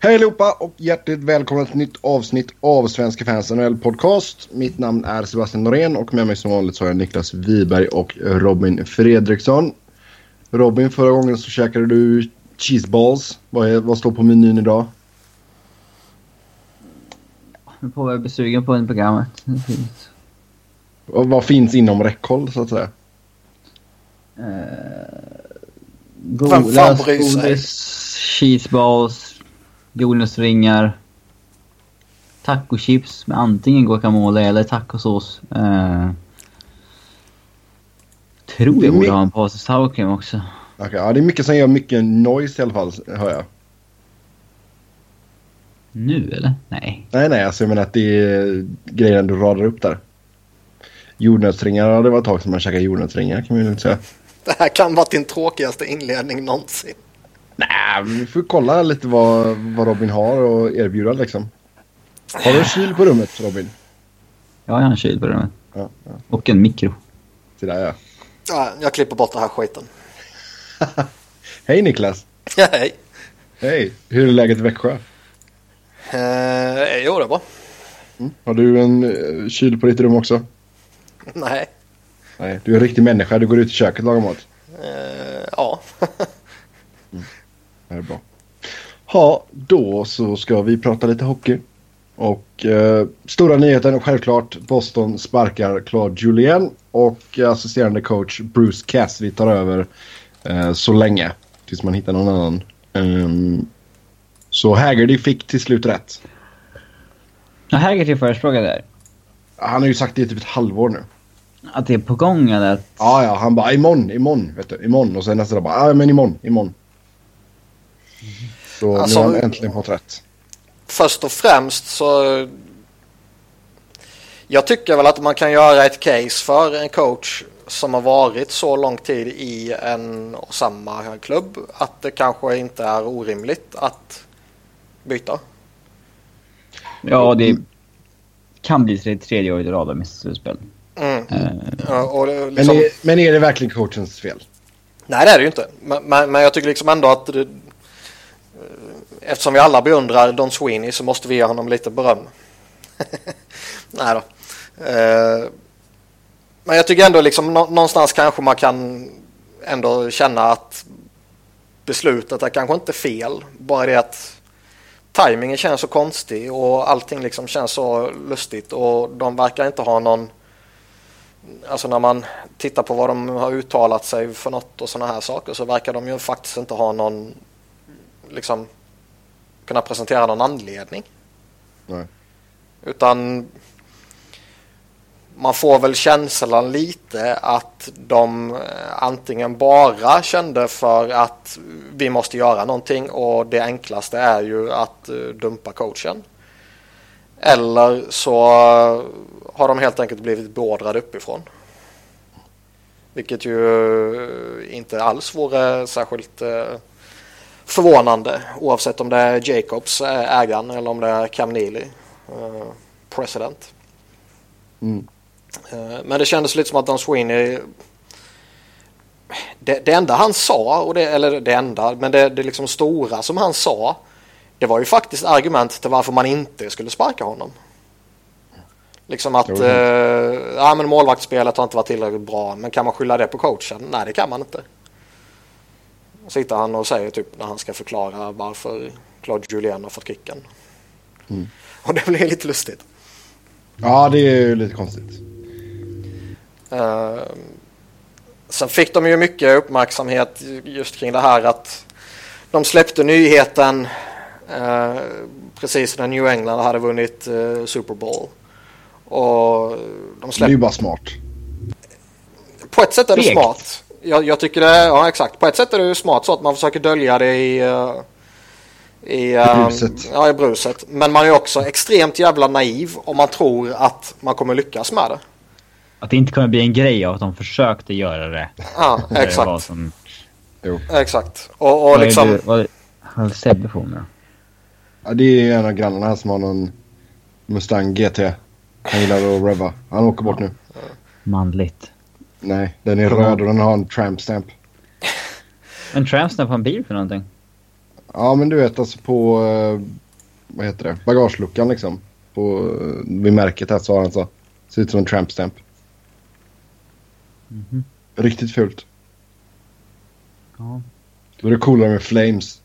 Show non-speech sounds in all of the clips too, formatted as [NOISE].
Hej allihopa och hjärtligt välkomna till ett nytt avsnitt av Svenska fans NHL podcast. Mitt namn är Sebastian Norén och med mig som vanligt så har jag Niklas Wiberg och Robin Fredriksson. Robin, förra gången så käkade du cheeseballs. Vad, är, vad står på menyn idag? Jag får väl bli sugen på en programmet. Och vad finns inom räckhåll så att säga? Uh, godis, cheeseballs, godisringar, tacochips med antingen guacamole eller tacosås. Uh, tror jag borde ha en påse sour cream också. Okej, ja, det är mycket som gör mycket noise i alla fall, hör jag. Nu eller? Nej. Nej, nej, alltså jag menar att det är grejen du radar upp där. Jordnötsringar, ja, det var ett tag sedan man käkade jordnötsringar kan man ju lugnt säga. Det här kan vara din tråkigaste inledning någonsin. Nej, men vi får kolla lite vad, vad Robin har att erbjuda liksom. Har du en kyl på rummet Robin? Jag har en kyl på rummet. Ja, ja. Och en mikro. Se där ja. Ja, jag klipper bort den här skiten. [LAUGHS] Hej Niklas! Hej. Hej! Hur är läget i Växjö? Eh, jo, det är bra. Har du en uh, kyl på ditt rum också? Nej. Nej, du är en riktig människa. Du går ut i köket och lagar mat. Eh, ja. [LAUGHS] Det är bra. Ja, då så ska vi prata lite hockey. Och eh, stora nyheten självklart. Boston sparkar Claude Julien och assisterande coach Bruce Cassidy tar över eh, så länge. Tills man hittar någon annan. Ehm, så Haggerty fick till slut rätt. Ja, Haggerty förespråkar där. Han har ju sagt det i typ ett halvår nu. Att det är på gång eller att... Ja, ja, han bara imorgon, imorgon, vet du, imorgon. Och sen nästa dag bara, ja men imorgon, imorgon. Så Alltså- nu har han äntligen fått rätt. Först och främst så... Jag tycker väl att man kan göra ett case för en coach som har varit så lång tid i en och samma klubb att det kanske inte är orimligt att byta. Ja, det kan bli tre- tredje året i rad av missat slutspel. Mm. Eh, Ja, Men, liksom, är, men är det verkligen coachens fel? Nej det är det ju inte. Men, men, men jag tycker liksom ändå att det, eftersom vi alla beundrar Don Sweeney så måste vi ge honom lite beröm. [LAUGHS] Nej då. Eh, men jag tycker ändå liksom nå- någonstans kanske man kan ändå känna att beslutet är kanske inte fel. Bara det att tajmingen känns så konstig och allting liksom känns så lustigt och de verkar inte ha någon Alltså när man tittar på vad de har uttalat sig för något och sådana här saker så verkar de ju faktiskt inte ha någon liksom kunna presentera någon anledning. Nej. Utan man får väl känslan lite att de eh, antingen bara kände för att vi måste göra någonting och det enklaste är ju att eh, dumpa coachen. Eller så har de helt enkelt blivit beordrade uppifrån. Vilket ju inte alls vore särskilt eh, förvånande oavsett om det är Jacobs eh, ägaren eller om det är Cam Neely, eh, president. Mm. Eh, Men det kändes lite som att Don Sweeney det, det enda han sa, och det, eller det enda, men det, det liksom stora som han sa det var ju faktiskt argument till varför man inte skulle sparka honom. Liksom att eh, ja, men målvaktsspelet har inte varit tillräckligt bra, men kan man skylla det på coachen? Nej, det kan man inte. Sitter han och säger typ när han ska förklara varför Claude Julien har fått kicken. Mm. Och det blir lite lustigt. Ja, det är ju lite konstigt. Eh, sen fick de ju mycket uppmärksamhet just kring det här att de släppte nyheten eh, precis när New England hade vunnit eh, Super Bowl. Och de Det är ju släppte... bara smart. På ett sätt är det Fegt. smart. Jag, jag tycker det, ja exakt. På ett sätt är det ju smart så att man försöker dölja det i... eh, i, eh, bruset. Ja, i bruset. Men man är också extremt jävla naiv om man tror att man kommer lyckas med det. Att det inte kommer bli en grej av att de försökte göra det. Ja, Det exakt. som, Jo. Exakt. Och, och vad är liksom... du- vad har Sebbe på med? Ja, det är en av grannarna här som har någon Mustang GT. Han gillar att reva. Han åker bort nu. Manligt. Nej, den är röd och den har en tramp stamp. [LAUGHS] En tramsnap på en bil för någonting? Ja, men du vet alltså på... eh, Vad heter det? Bagageluckan liksom. På, eh, vid märket här så har han så. Ser ut som en tramp stamp. Mhm. Riktigt fult. Ja, Då är det coolare med flames.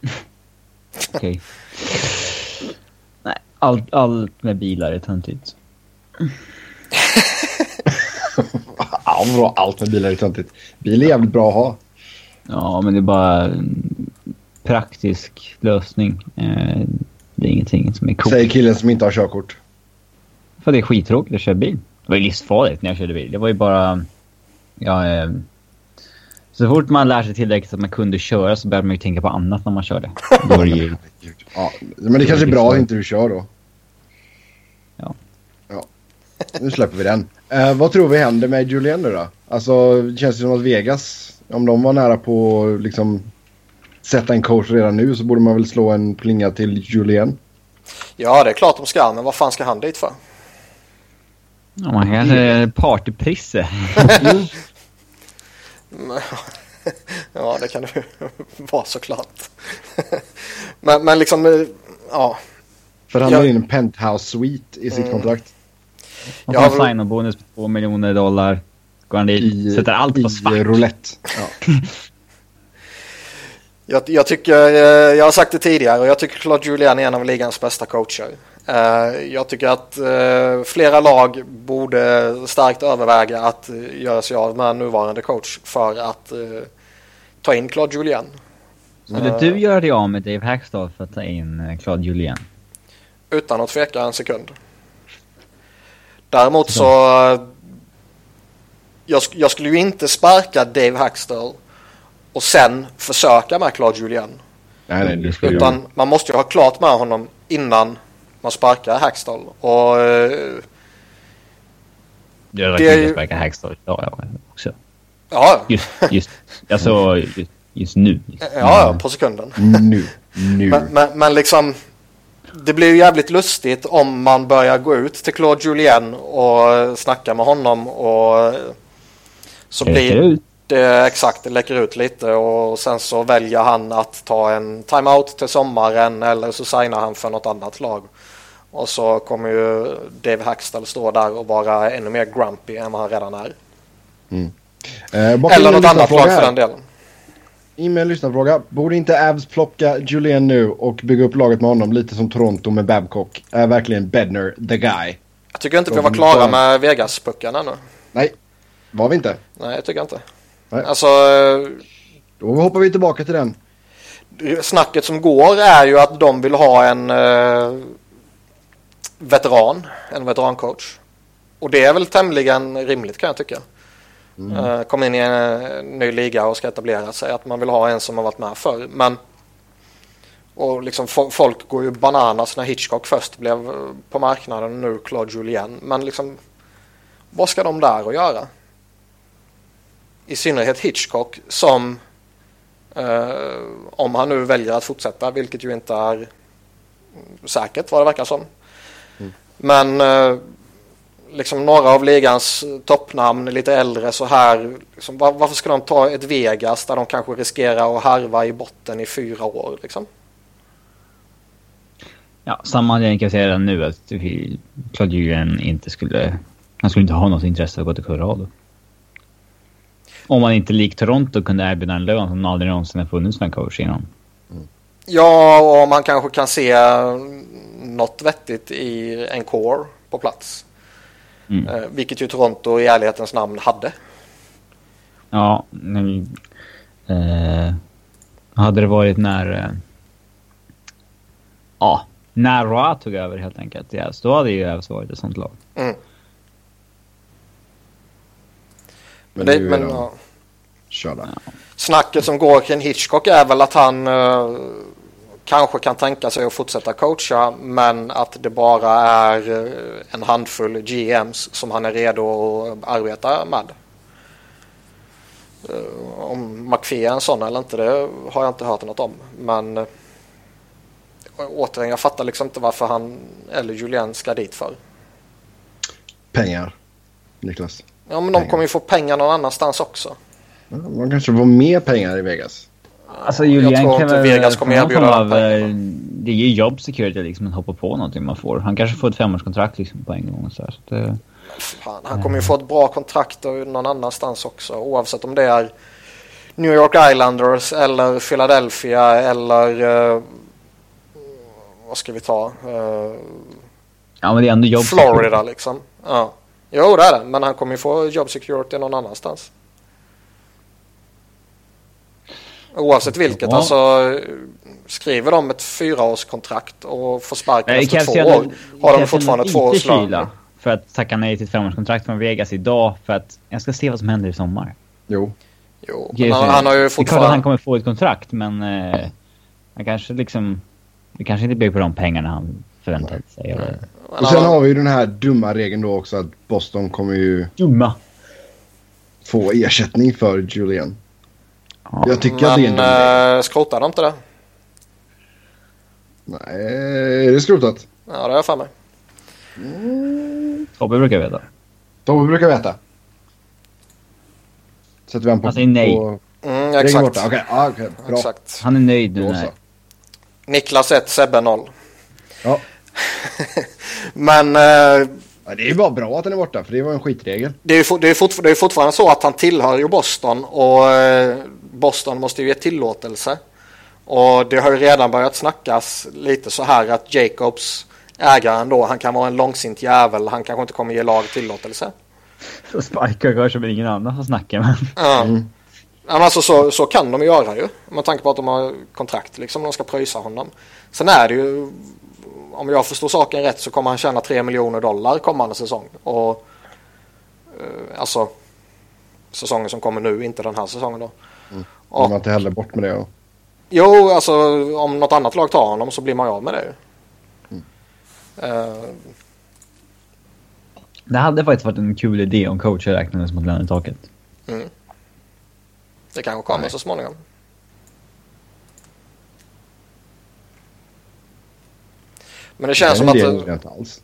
[LAUGHS] okej. Nej, allt, allt med bilar är töntigt. [LAUGHS] Ja, vadå? Allt med bilar är töntigt. Bil är jävligt bra att ha. Ja, men det är bara en praktisk lösning. Eh, det är ingenting som är coolt. Säger killen som inte har körkort. För det är skittråkigt att köra bil. Det var ju livsfarligt när jag körde bil. Det var ju bara... Ja, eh, så fort man lär sig tillräckligt att man kunde köra så började man ju tänka på annat när man körde. Då var det ju... [LAUGHS] Ja, men det kanske är bra att inte du kör då. Nu släpper vi den. Eh, vad tror vi händer med Julien nu då? Alltså, det känns ju som att Vegas, om de var nära på att liksom sätta en coach redan nu så borde man väl slå en plinga till Julien. Ja, det är klart de ska, men vad fan ska han dit för? Ja, man kanske partyprisse. [LAUGHS] ja, det kan det ju [LAUGHS] vara såklart. [LAUGHS] men, men liksom, eh, ja. För han har in en penthouse suite i sitt Mm. kontrakt. Och Ja, får en sign-on-bonus på två miljoner dollar. Går han dit, I, sätter allt i på svart. roulette. Ja. Jag, jag tycker, eh, jag har sagt det tidigare och jag tycker Claude Julien är en av ligans bästa coacher. Eh, Jag tycker att eh, flera lag borde starkt överväga att göra sig av med nuvarande coach för att ta in Claude Julien. Skulle du göra dig av med Dave Hackstall för att ta in Claude Julien? Utan att tveka en sekund. Däremot så... eh, Jag, jag skulle ju inte sparka Dave Hackstall och sen försöka med Claude Julien. Nej, nej, det skulle Utan man måste ju ha klart med honom innan man sparkar Hackstall. Och eh, Det är kunnat ju- sparka Hackstall idag ja, också. ja, Just, just, alltså just, just nu. Just. ja, på sekunden. Nu. Nu. [LAUGHS] Men, men, men liksom, det blir ju jävligt lustigt om man börjar gå ut till Claude Julien och snacka med honom och så blir det exakt, det läcker ut lite och sen så väljer han att ta en timeout till sommaren eller så signar han för något annat lag. Och så kommer ju Dave Hackstall stå där och vara ännu mer grumpy än vad han redan är. Eh, bakom Eller något annat lag för den delen. In med en lyssnarfråga. Borde inte Avs plocka Julien nu och bygga upp laget med honom lite som Toronto med Babcock? Är verkligen Bedner the guy? Jag tycker inte vi var klara med Vegas-pucken ännu. Nej, var vi inte. Nej, jag tycker inte. Nej. Alltså, Då hoppar vi tillbaka till den. snacket som går är ju att de vill ha en eh, veteran, en veterancoach. Och det är väl tämligen rimligt kan jag tycka. Eh, kom in i en eh, ny liga och ska etablera sig. Att man vill ha en som har varit med förr. Men och liksom fo- folk går ju bananas när Hitchcock först blev eh, på marknaden och nu Claude Julien. Men liksom vad ska de där att göra? I synnerhet Hitchcock som Eh, om han nu väljer att fortsätta, vilket ju inte är säkert vad det verkar som. Men eh, liksom några av ligans toppnamn, lite äldre så här. Liksom, var, varför ska de ta ett Vegas där de kanske riskerar att harva i botten i fyra år? Liksom? Ja, samma anledning kan jag säga redan nu att Claude Julien inte skulle... Han skulle inte ha något intresse av att gå till Colorado. Om man inte likt Toronto kunde erbjuda en lön som aldrig någonsin har funnits en coach innan. Ja, och man kanske kan se något vettigt i en core på plats. Mm. Eh, vilket ju Toronto i ärlighetens namn hade. Ja, men... Eh, hade det varit när... Eh, ja, när Roa tog över helt enkelt. Ja, så då hade ju Avs varit ett sånt lag. Mm. Men, det, men, de ja. Snacket som går kring Hitchcock är väl att han eh, kanske kan tänka sig att fortsätta coacha men att det bara är eh, en handfull GMs som han är redo att arbeta med. Eh, om McPhee är en sån eller inte det har jag inte hört något om. Men eh, återigen jag fattar liksom inte varför han eller Julien ska dit för. Pengar. Niklas. Ja men de Pengar. kommer ju få pengar någon annanstans också. Ja, Man kanske får mer pengar i Vegas. Alltså Julian jag tror inte. Vegas kommer erbjuda av, eh, Det är ju job security liksom att hoppa på någonting man får. Han kanske får ett femårskontrakt liksom på en gång så här, så det, Fan, han kommer ju få ett bra kontrakt någon annanstans också. Oavsett om det är New York Islanders eller Philadelphia eller eh, vad ska vi ta? Eh, Ja men det är ändå jobb Florida liksom. Ja. Jo det är det. Men han kommer ju få job security någon annanstans. Oavsett vilket. Ja. Alltså skriver de ett fyraårskontrakt och får sparken Nej, efter två år. ändå- Har de fortfarande två års lön. för att tacka nej till ett femårskontrakt från Vegas idag för att jag ska se vad som händer i sommar. Jo. Jo, men han, han har ju Det är klart att fortfarande... han kommer få ett kontrakt men eh, han kanske liksom... Det kanske inte blir på de pengarna han förväntade sig. Eller... Och sen har vi ju den här dumma regeln då också att Boston kommer ju Dumma. få ersättning för Julian. Ja. Jag tycker att det är en Men dum äh, skrotar de inte det? Nej, är det skrotat? Ja, det har jag för mig. Tobbe brukar veta. Tobbe brukar veta. Sätter vi han på... Han säger nej. På Mm, exakt. borta. Okej, ja, okej, bra. exakt. Han är nöjd nu så. Niklas 1, Sebbe 0. Ja. [LAUGHS] Men äh, ja, det är ju bara bra att den är borta för det var en skitregel. det är ju det är fortfar- det är fortfarande så att han tillhör ju Boston och eh, Boston måste ju ge tillåtelse. Och det har ju redan börjat snackas lite så här att Jacobs, ägaren då, han kan vara en långsint jävel. Han kanske inte kommer ge lag tillåtelse. Så sparkar kanske väl ingen annan som snackar. Ja. Mm. Ja, men alltså, så, så kan de göra ju. Med tanke på att de har kontrakt liksom. De ska pröjsa honom. Sen är det ju. Om jag förstår saken rätt så kommer han tjäna 3 miljoner dollar kommande säsong. Och eh, alltså säsongen som kommer nu, inte den här säsongen då. De Och, var inte heller bort med det. Och... jo, alltså om något annat lag tar honom så blir man ju av med det ju. Eh, Det hade faktiskt varit en kul idé om coacher räknades mot lönetaket. mm. Det kanske kommer Nej. så småningom. Men det känns som Den att... inte alls.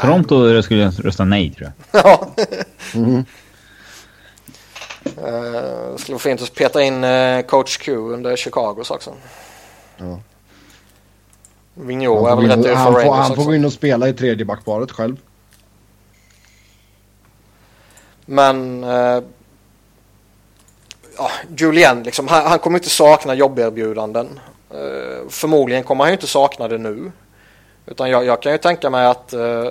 Toronto skulle rösta nej tror jag. [LAUGHS] Ja. Mhm. Uh, skulle vara fint att peta in eh, coach Q under Chicagos också. Ja. Vigneault är Han, väl rätt han, för Rangers han får gå in och spela i tredje backparet själv. Men uh, ja, Julien, liksom, han, han kommer inte sakna jobberbjudanden. Uh, förmodligen kommer han ju inte sakna det nu. Utan jag, jag kan ju tänka mig att uh,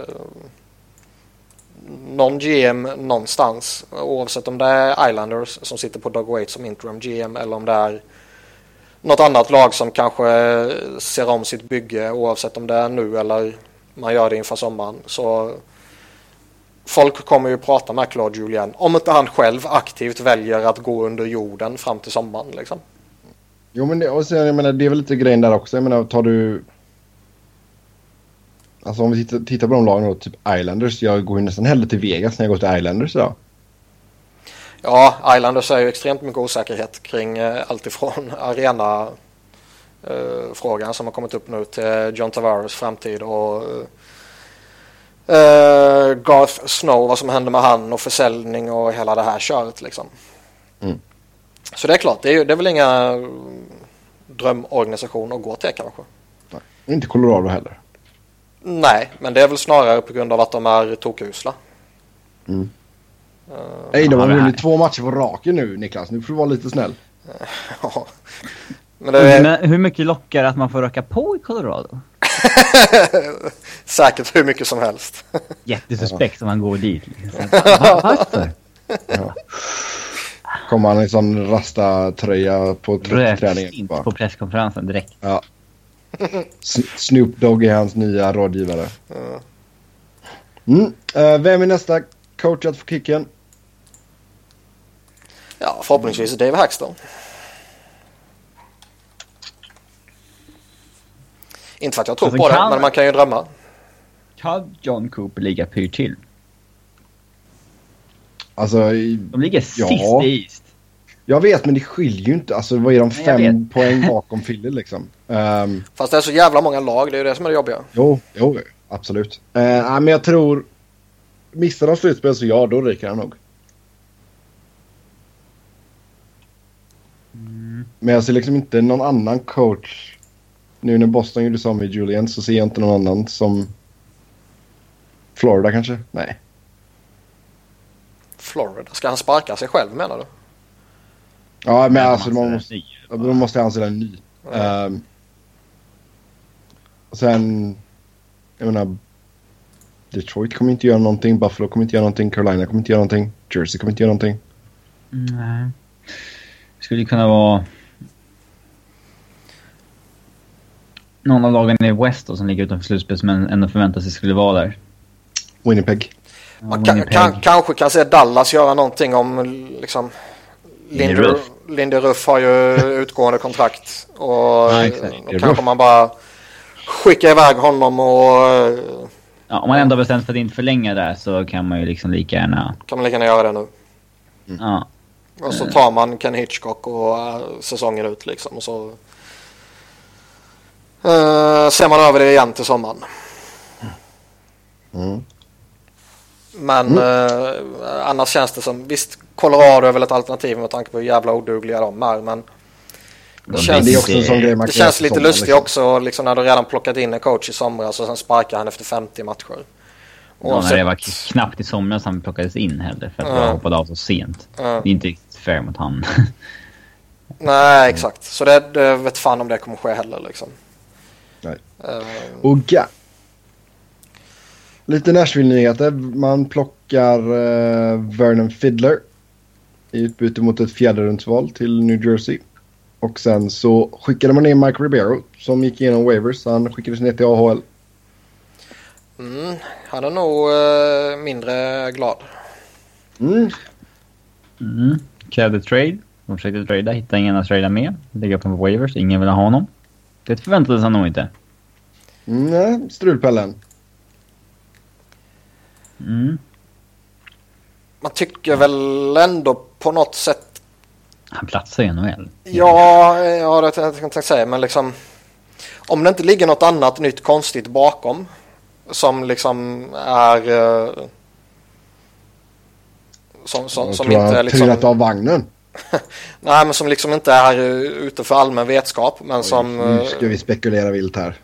någon GM någonstans, oavsett om det är Islanders som sitter på Doug Waite som interim GM eller om det är något annat lag som kanske ser om sitt bygge oavsett om det är nu eller man gör det inför sommaren. Så folk kommer ju prata med Claude Julien om inte han själv aktivt väljer att gå under jorden fram till sommaren. Liksom. Jo men det, och sen, jag menar, det är väl lite grejen där också. Jag menar tar du... Alltså om vi tittar, tittar på de lagen då, typ Islanders. Jag går ju nästan hellre till Vegas när jag går till Islanders idag. Ja, Islanders är ju extremt mycket osäkerhet kring eh, allt ifrån [LAUGHS] arena eh, frågan som har kommit upp nu till John Tavares framtid och eh, Garth Snow, vad som händer med han och försäljning och hela det här köret liksom. Mm. Så det är klart, det är, ju, det är väl inga drömorganisation att gå till kanske. Inte Colorado heller. Nej, men det är väl snarare på grund av att de är tokusla. Mm. Nej, de har Ja, vunnit två matcher på raken nu Niklas. Nu får du vara lite snäll. [LAUGHS] ja. Men det är Men hur mycket lockar att man får röka på i Colorado? [LAUGHS] säkert hur mycket som helst. [LAUGHS] Jättesuspekt om man går dit. Liksom. Va- Varför? Kommer han i sån rasta-tröja på tr- träningen. På presskonferensen direkt. Ja. Snoop Dogg är hans nya rådgivare. Mm. Eh, vem är nästa coach att få kicken? Ja, förhoppningsvis Dave Hackstone. Inte för att jag tror Alltså, på det, kan- men man kan ju drömma. Kan John Cooper ligga pyrt till? Alltså, i- De ligger sist Ja. i East. Jag vet men det skiljer ju inte. Alltså vad är de fem poäng [LAUGHS] bakom Philly liksom? Um, Fast det är så jävla många lag, det är ju det som är det jobbiga. jo, jo, absolut. Uh, nej, men jag tror... Missar de slutspel så ja, då ryker han nog. Men jag ser liksom inte någon annan coach. Nu när Boston gjorde så med Julian så ser jag inte någon annan som Florida kanske? Nej. Florida. Ska han sparka sig själv menar du? Ja, men Men alltså man måste, ny. då måste anställa en ny. Ehm, och sen, jag menar, Detroit kommer inte göra någonting, Buffalo kommer inte göra någonting, Carolina kommer inte göra någonting, Jersey kommer inte göra någonting. Nej. Det skulle kunna vara... Någon av lagen i West då, som ligger utanför slutspel som ändå förväntar sig skulle vara där. Winnipeg. Ja, Man kan, kan, kanske kan se Dallas göra någonting om liksom Lindy Ruff. Har ju [LAUGHS] utgående kontrakt. Och Ja, exakt. då kanske man bara skickar iväg honom och eh, Ja, om man ändå bestämt för att inte förlänga där så kan man ju liksom lika gärna... kan man lika gärna göra det nu. Ja. Och så tar man Ken Hitchcock och uh, säsongen ut liksom. Och så eh, ser man över det igen till sommaren. Mm. Men eh, annars känns det som, visst Colorado är väl ett alternativ med tanke på hur jävla odugliga de är. Men De känns- Det också det kan göra känns lite lustigt liksom. också liksom när du redan plockat in en coach i somras och sen sparkar han efter 50 matcher. Ja, när det var knappt i somras han plockades in heller för att Ja. jag hoppade av så sent. Ja. Det är inte riktigt fair mot han. [LAUGHS] Nej, exakt. Så det, det vet fan om det kommer ske heller liksom. Nej. Eh, Och ja. Lite Nashville-nyheter. Man plockar eh, Vernon Fiddler i utbyte mot ett fjärderumsval till New Jersey. Och sen så skickade man ner Mike Ribeiro som gick igenom waivers. Han skickades ner till AHL. mm, han är nog eh, mindre glad. Mm. Mm. Krävde trade. De försökte trada, hittade ingen att trada med. Ligga på waivers, ingen ville ha honom. Det förväntades han nog inte. Nej, strulpellen. Mm. Man tycker väl ändå på något sätt Han platsar i NHL. Ja, ja det jag tänkte säga, men liksom om det inte ligger något annat nytt konstigt bakom som liksom är eh, som, som, Jag som tror inte är har liksom trillat av vagnen. [LAUGHS] nej men som liksom inte är ute för allmän vetskap men som Nu eh, ska vi spekulera vilt här.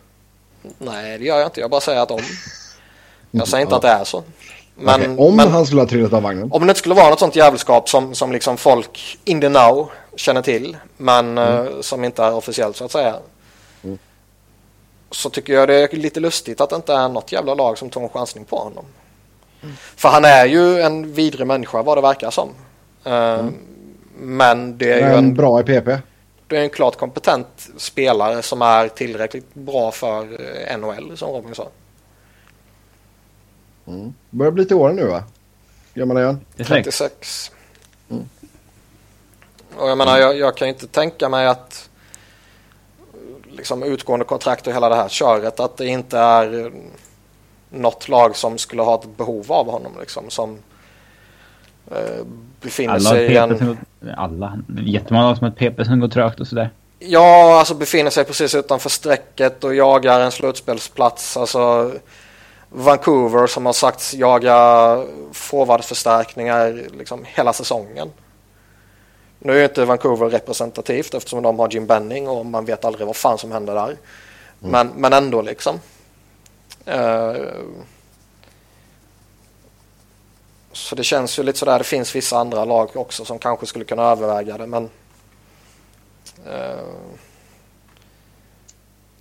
nej det gör jag inte jag bara säger att om [LAUGHS] jag säger inte att det är så men, Okej, om men han skulle ha trillat av vagnen. om det inte skulle vara något sånt jävelskap som, som liksom folk in the now känner till men eh, som inte är officiellt så att säga. Mm. Så tycker jag det är lite lustigt att det inte är något jävla lag som tog en chansning på honom. För han är ju en vidrig människa vad det verkar som. Eh, Men det är ju Men en, bra i PP. det är en klart kompetent spelare som är tillräckligt bra för eh, NHL som Robin sa. Mm. Börjar bli till åren nu va? Det är släkt. 36. Mm. Och jag menar, jag, jag kan ju inte tänka mig att liksom utgående kontrakt och hela det här köret att det inte är något lag som skulle ha ett behov av honom liksom som eh, befinner Alla sig i en... Alla. Jättemånga lag som har ett PP som går trögt och sådär. Ja, alltså befinner sig precis utanför strecket och jagar en slutspelsplats. Alltså Vancouver som har sagts jaga forwardförstärkningar liksom hela säsongen. Nu är inte Vancouver representativt eftersom de har Jim Benning och man vet aldrig vad fan som händer där. Men, men ändå liksom. Eh, så det känns ju lite sådär, det finns vissa andra lag också som kanske skulle kunna överväga det men Eh,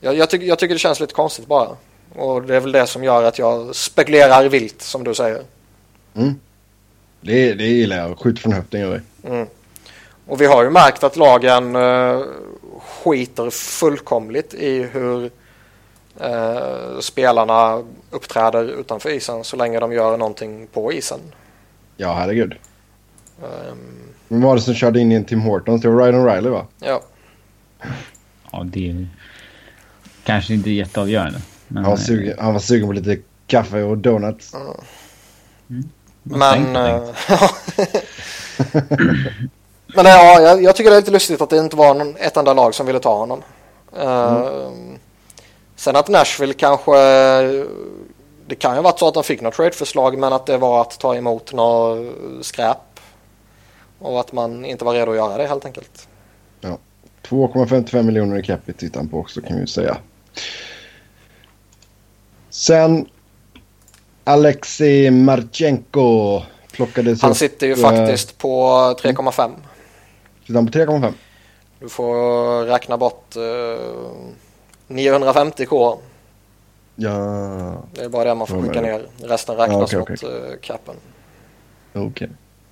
jag, jag, tycker, jag tycker det känns lite konstigt bara. Och det är väl det som gör att jag spekulerar vilt som du säger. Mm. Det, det gillar jag. Skjut från höften gör vi. Mm. Och vi har ju märkt att lagen eh, skiter fullkomligt i hur eh, spelarna uppträder utanför isen så länge de gör någonting på isen. Ja, herregud. Ehm, Vem var det som körde in i en Tim Hortons? Det var Ryan O'Reilly va? ja. Ja, det är kanske inte jätteavgörande. Men, Han var, sugen, han var sugen på lite kaffe och donuts. Vad [LAUGHS] Men, eh, men ja, jag, jag tycker det är lite lustigt att det inte var någon, ett enda lag som ville ta honom. Eh, Sen att Nashville kanske, det kan ju ha varit så att de fick något trade-förslag men att det var att ta emot något skräp. Och att man inte var redo att göra det helt enkelt. 2,55 miljoner i capita tittar han på också kan vi säga. Sen Alexei Marchenko plockades Han upp, sitter ju eh, faktiskt på 3,5. Sitter han på 3,5? Du får räkna bort eh, 950k. Ja, Det är bara det man får skicka ner. Resten räknas Ja, okej, mot okej. eh, capen. okej.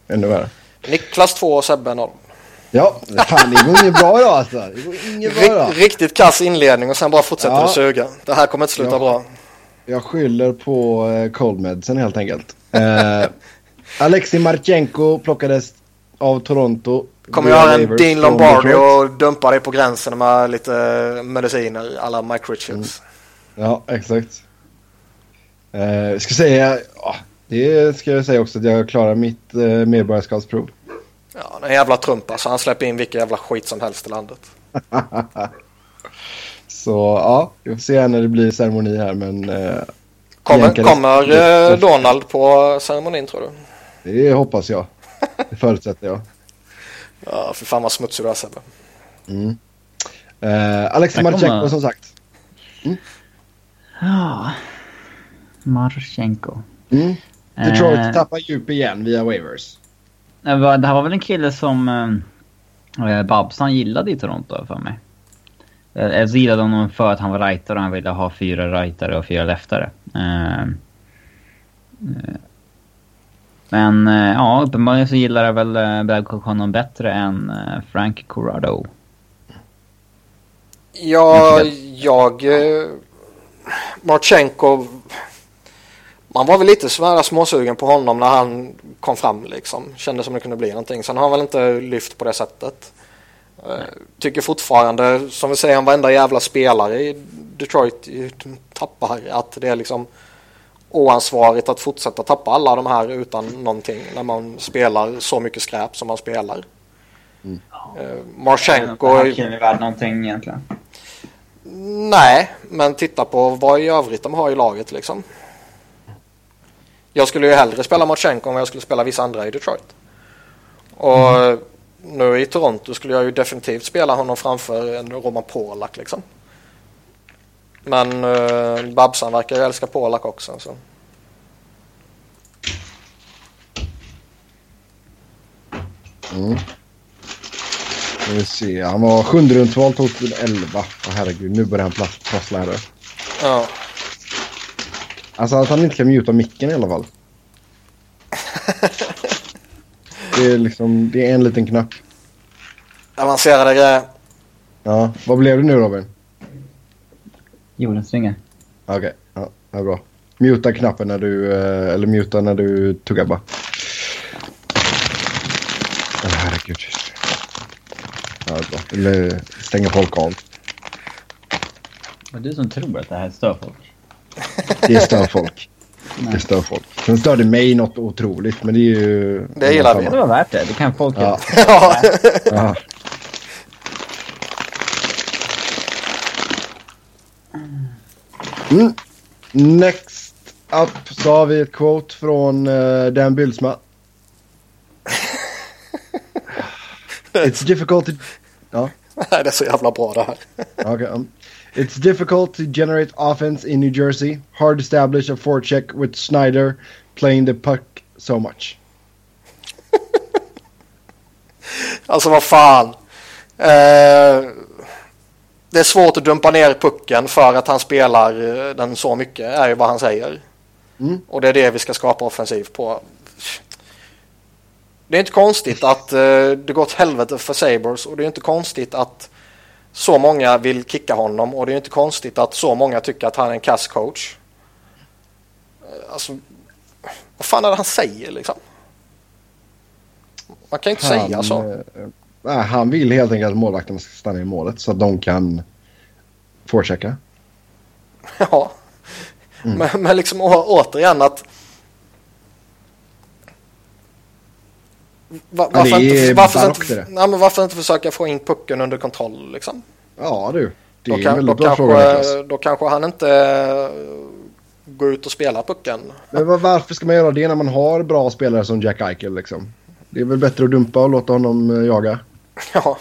Ännu värre. Niklas 2 och Sebbe 0. Ja, fan det går inget bra idag alltså. Det går inget bra idag. Rik- riktigt kass inledning och sen bara fortsätter Ja. det suga. Det här kommer inte sluta Ja. bra. Jag skyller på eh, cold medicine helt enkelt. Eh, Alexei Marchenko plockades av Toronto. Kommer via göra en Dean Lombardi och dumpa dig på gränsen med lite mediciner alla Mike Richards. Ja, exakt. Eh, jag ska säga, ja, det ska jag säga också att jag klarar mitt eh, medborgarskapsprov. Ja, en jävla Trump alltså. Han släpper in vilken jävla skit som helst i landet. [LAUGHS] Så ja, vi får se när det blir ceremoni här men eh, Kommer, kommer eh, Donald på ceremonin tror du? det hoppas jag. Det förutsätter jag. [LAUGHS] Ja, för fan vad smutsig du är Sebbe. Mm. Eh, kommer- Marchenko som sagt. Ja. Marchenko. Mm. Detroit Eh, tappar djup igen via waivers. det var- det här var väl en kille som eh, Babsan gillade i Toronto för mig. Eh, Jag så gillade honom för att han var rightare och han ville ha fyra rightare och fyra leftare. Eh, eh, Men eh, ja, uppenbarligen så gillar jag väl Babcock honom bättre än Frank Corrado. Ja, jag... Marchenko... Man var väl lite sådär småsugen på honom när han kom fram liksom. Kände som det kunde bli någonting. Sen har han väl inte lyft på det sättet. Eh, Tycker fortfarande, som vi säger, om varenda jävla spelare i Detroit tappar. Att det är liksom oansvarigt att fortsätta tappa alla de här utan någonting. När man spelar så mycket skräp som man spelar. Eh, Marchenko... är värd någonting egentligen. Nej, men titta på vad i övrigt de har i laget liksom. Jag skulle ju hellre spela Marchenko än vad jag skulle spela vissa andra i Detroit. Och nu i Toronto skulle jag ju definitivt spela honom framför en Roman Polak liksom. Men uh, Babsan verkar ju älska Polak också. Så. Mm. Vi se. Han var sjunde rundsval 2011. Åh herregud, nu börjar han prassla här. Ja. Alltså att han inte kan muta micken i alla fall. [LAUGHS] Det är liksom, det är en liten knapp. Avancerade grejer. Ja, vad blev det nu Robin? Jordens ringar. Okej, ja, det är bra. Muta knappen när du, eh, eller muta när du tuggar bara. Åh herregud. Ja, bra. Eller stänga folk av. Det är du som tror att det här stör folk. Det stör folk. Det stör folk. Sen stör det mig något otroligt, men det är ju... Det gillar vi. Det var värt det. Det kan folk Ja. Ja. Ja. Mm. Next up så har vi ett quote från uh, Dan Bylsma. [LAUGHS] It's difficult to... Ja, det är så jävla bra det här. okay. Um, it's difficult to generate offense in New Jersey. Hard to establish a forecheck with Snyder playing the puck so much. [LAUGHS] Alltså vad fan. Eh, det är svårt att dumpa ner pucken för att han spelar eh, den så mycket är ju vad han säger. Mm. Och det är det vi ska skapa offensiv på. Det är inte konstigt att eh, det gått helvete för Sabres och det är inte konstigt att så många vill kicka honom och det är inte konstigt att så många tycker att han är en kass coach. Eh, Alltså, vad fan är det han säger liksom? Man kan inte säga så. eh, nej, han vill helt enkelt att målvakten ska stanna i målet så att de kan forechecka. [LAUGHS] Ja. Men, men liksom å, återigen att... Va, varför, inte, varför, inte, nej, men varför inte försöka få in pucken under kontroll liksom? Ja du, det Då, är en kan, då, väldigt bra fråga kanske, då kanske han inte eh, går ut och spelar pucken. Men var- varför ska man göra det när man har bra spelare som Jack Eichel liksom? Det är väl bättre att dumpa och låta honom eh, jaga. [LAUGHS] Ja.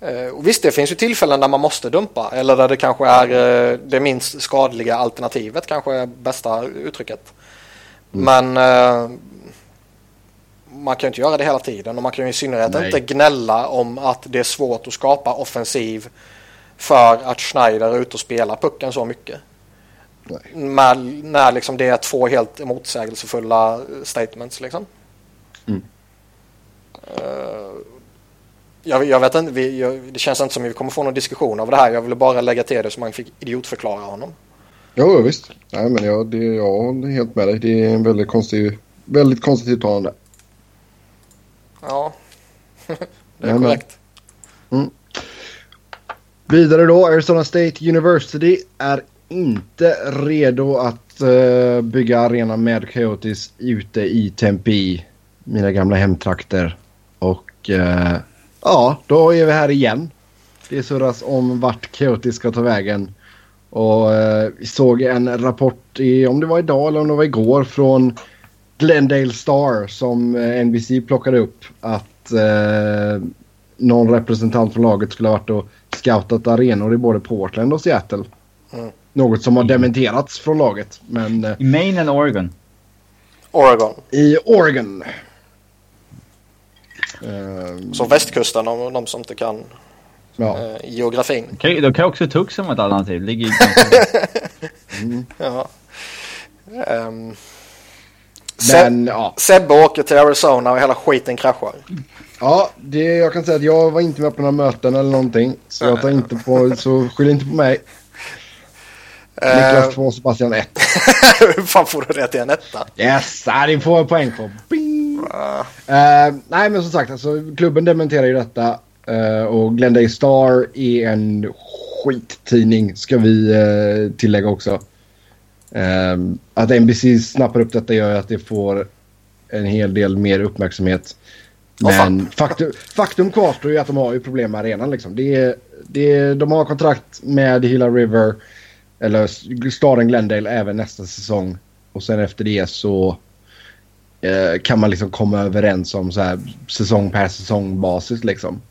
Eh, och visst, det finns ju tillfällen där man måste dumpa eller där det kanske är det minst skadliga alternativet kanske bästa uttrycket. Mm. Men man kan ju inte göra det hela tiden och man kan ju i synnerhet Nej. inte gnälla om att det är svårt att skapa offensiv för att Schneider är ute och spelar pucken så mycket. Med, när liksom det är två helt motsägelsefulla statements liksom. Mm. Uh, jag, jag, vet inte, vi, jag, det känns inte som att vi kommer få någon diskussion av det här. Jag ville bara lägga till det så man fick idiotförklara honom. Jo, visst. Nej, men jag, det, jag håller helt med dig. Det är en väldigt konstig, väldigt konstigt uttalande. Ja, [LAUGHS] det är korrekt. Mm. Vidare då, Arizona State University är inte redo att uh, bygga arena med Coyotes ute i Tempe, mina gamla hemtrakter. Och uh, ja, då är vi här igen. Det surras om vart Coyotes ska ta vägen. Och uh, vi såg en rapport, i, om det var idag eller om det var igår, från Glendale Star som NBC plockade upp. Att någon representant från laget skulle ha varit och scoutat arenor i både Portland och Seattle. Mm. Något som har dementerats från laget. Men, eh, I Maine eller Oregon? Oregon. I Oregon. Så västkusten om de som inte kan ja. eh, geografin. Okay, då kan också Tucson vara ett alternativ. Ligger [LAUGHS] mm. ja. Um, Men, ja. Sebbe åker till Arizona och hela skiten kraschar. Ja, det, jag kan säga att jag var inte med på några möten eller någonting. Så jag tar inte på, så skyll inte på mig. Niklas 2, Sebastian 1. Hur [LAUGHS] fan får du det till en etta? Yes, det får jag poäng på. Uh. Uh, nej men som sagt, alltså, klubben dementerar ju detta. Uh, och Glendale Star är en skittidning ska vi tillägga också. Att NBC snappar upp detta gör att det får en hel del mer uppmärksamhet. Men faktum, faktum kvarstår ju att de har ju problem med arenan. Liksom. Det, det, de har kontrakt med Hilla River eller staden Glendale även nästa säsong. Och sen efter det så eh, kan man liksom komma överens om så här säsong per säsong basis liksom.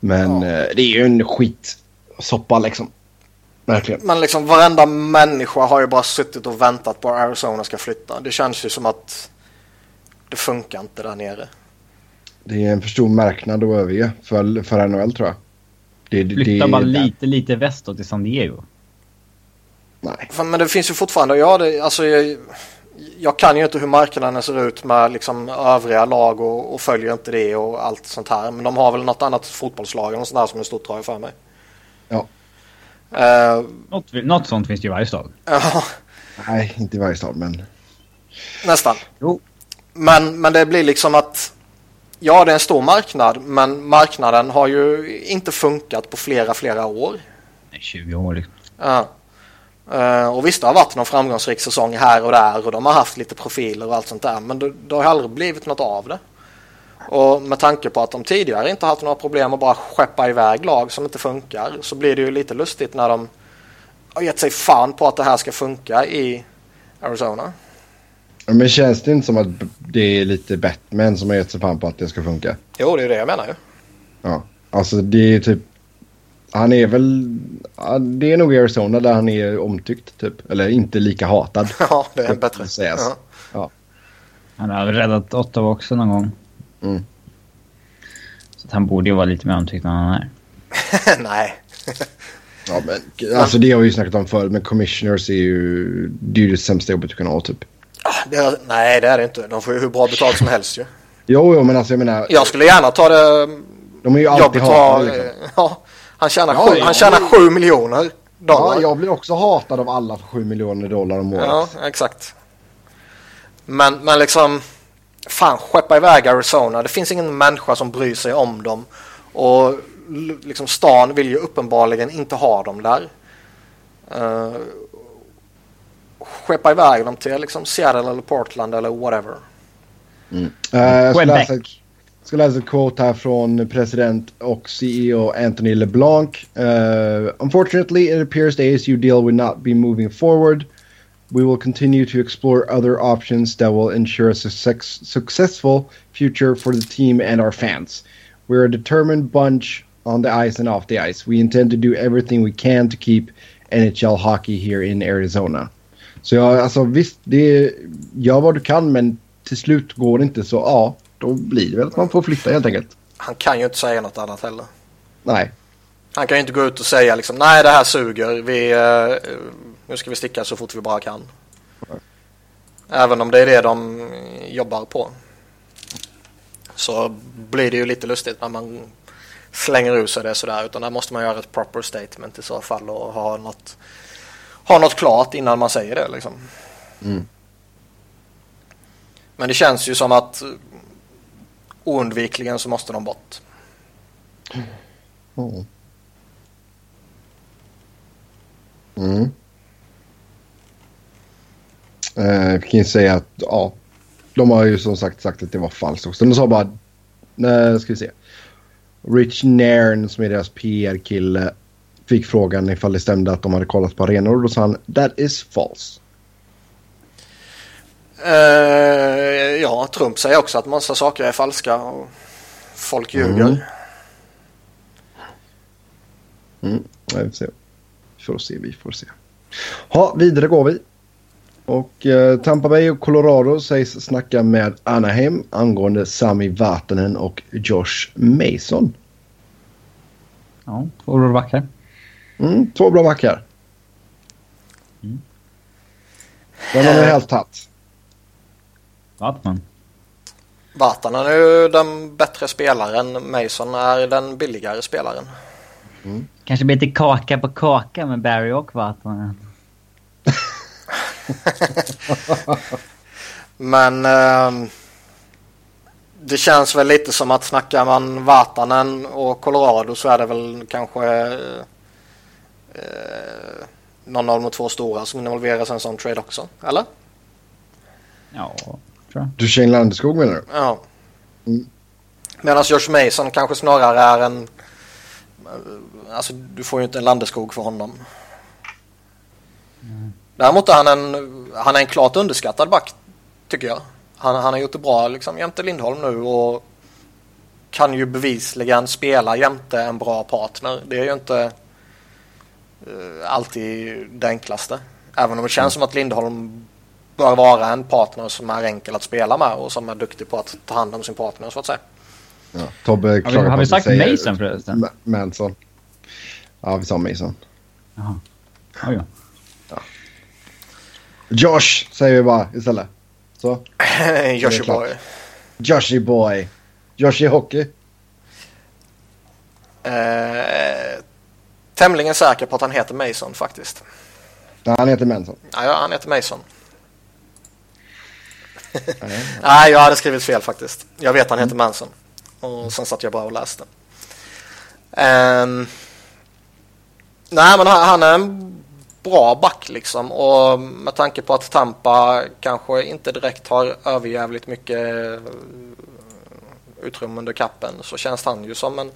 Men ja. eh, det är ju en skitsoppa liksom. Verkligen. Men liksom varenda människa har ju bara suttit och väntat på att Arizona ska flytta. Det känns ju som att det funkar inte där nere. Det är en för stor marknad att överge för, för NHL tror jag. Det, Flyttar det, man lite, lite väståt till San Diego? Nej. Men det finns ju fortfarande, ja, det, alltså, jag, jag, kan ju inte hur marknaden ser ut med liksom, övriga lag och, och, följer inte det och allt sånt här. Men de har väl något annat fotbollslag eller sånt där som är stort tror jag för mig. Uh, något, något sånt finns det i varje stad. Ja. Nej, inte i varje stad men... Nästan. Jo. Men, men det blir liksom att Ja, det är en stor marknad, men marknaden har ju inte funkat på flera, flera år. Nej, 20 år liksom. Ja. Uh, och visst, det har varit någon framgångsrik säsong här och där och de har haft lite profiler och allt sånt där, men det, det har aldrig blivit något av det. Och med tanke på att de tidigare inte haft några problem att bara skeppa iväg lag som inte funkar så blir det ju lite lustigt när de har gett sig fan på att det här ska funka i Arizona. Men känns det inte som att det är lite Batman som har gett sig fan på att det ska funka? Jo, det är det jag menar ju. Ja, alltså det är typ... Han är väl... Det är nog Arizona där han är omtyckt typ. Eller inte lika hatad. [LAUGHS] ja, det är bättre. Sägas. Ja. ja. Han har räddat Ottawa också någon gång. Mm. Så han borde ju vara lite mer omtyckt än han är. [LAUGHS] Nej. ja, men alltså det har vi ju snackat om förut. Men commissioners är ju... Det är ju det sämsta jobbet du kan ha typ. Det är, nej, det är det inte. De får ju hur bra betalt som helst ju. Jo, jo, men alltså jag menar... Jag skulle gärna ta det... De är ju alltid hatade liksom. Ja, han tjänar, ja, sju, han tjänar sju miljoner dollar. Ja, jag blir också hatad av alla för sju miljoner dollar om året. Ja, exakt. Men, men liksom... Fan, skeppa iväg Arizona. Det finns ingen människa som bryr sig om dem. Och liksom stan vill ju uppenbarligen inte ha dem där. Uh, skeppa iväg dem till liksom Seattle eller Portland eller whatever. Mm. Uh, jag ska läsa, ska läsa ett quote här från president och CEO Anthony LeBlanc. Uh, Unfortunately it appears the ASU deal will not be moving forward. We will continue to explore other options that will ensure a success, successful future for the team and our fans. We're a determined bunch on the ice and off the ice. We intend to do everything we can to keep NHL hockey here in Arizona. Så ja, alltså visst, det gör vad du kan men till slut går det inte så ja, då blir det väl att man får flytta helt enkelt. Han kan ju inte säga något annat heller. Nej. Han kan ju inte gå ut och säga liksom nej det här suger. Vi, uh, nu ska vi sticka så fort vi bara kan. Även om det är det de jobbar på. Så blir det ju lite lustigt när man slänger ur sig det sådär. Utan där måste man göra ett proper statement i så fall och ha något, ha något klart innan man säger det liksom. Mm. Men det känns ju som att oundvikligen så måste de bort. Mm. Mm. Eh, kan ju säga att ja, de har ju som sagt sagt att det var falskt också. De sa bara, nej, ska vi se. Rich Nairn som är deras PR-kille fick frågan ifall det stämde att de hade kollat på arenor och då sa han that is false. Uh, ja, Trump säger också att massa saker är falska och folk ljuger. Mm. Mm, vi får se. Vi får se, vi får se. Ha, vidare går vi. Och eh, Tampa Bay och Colorado sägs snacka med Anaheim angående Sami Vatanen och Josh Mason. Ja, två bra backar. Mm, två bra backar. Mm. Vem har ni helst tagit? Vatman. Vatanen är ju den bättre spelaren. Mason är den billigare spelaren. Mm. Kanske blir lite kaka på kaka med Barry och Vatanen. [LAUGHS] Men eh, det känns väl lite som att snackar man Vatanen och Colorado så är det väl kanske eh, någon av de två stora som involveras i en sån trade också, eller? Ja, tror jag. Du Shane Landeskog menar du? Ja. Mm. Medan Josh Mason kanske snarare är en... Alltså du får ju inte en Landeskog för honom. Mm. Däremot är han en, han är en klart underskattad back tycker jag. Han, han har gjort det bra liksom jämte Lindholm nu och kan ju bevisligen spela jämte en bra partner. Det är ju inte uh, alltid det enklaste. Även om det känns mm. som att Lindholm bör vara en partner som är enkel att spela med och som är duktig på att ta hand om sin partner så att säga. Ja, Tobbe har vi, har vi sagt Mason förresten? Manson. Ja, vi sa Mason. Jaha. Oh, ja. Josh säger vi bara istället. Så. [LAUGHS] Joshy boy. Joshy boy. Joshy hockey. Eh, tämligen säker på att han heter Mason faktiskt. Ja, han heter Manson. Ja, han heter Mason. [LAUGHS] Nej, jag hade skrivit fel faktiskt. Jag vet han heter mm. Manson. Och sen satt jag bara och läste. Um, nej, men han, han är en bra back liksom och med tanke på att Tampa kanske inte direkt har överjävligt mycket eh, utrymme under kappen så känns han ju som en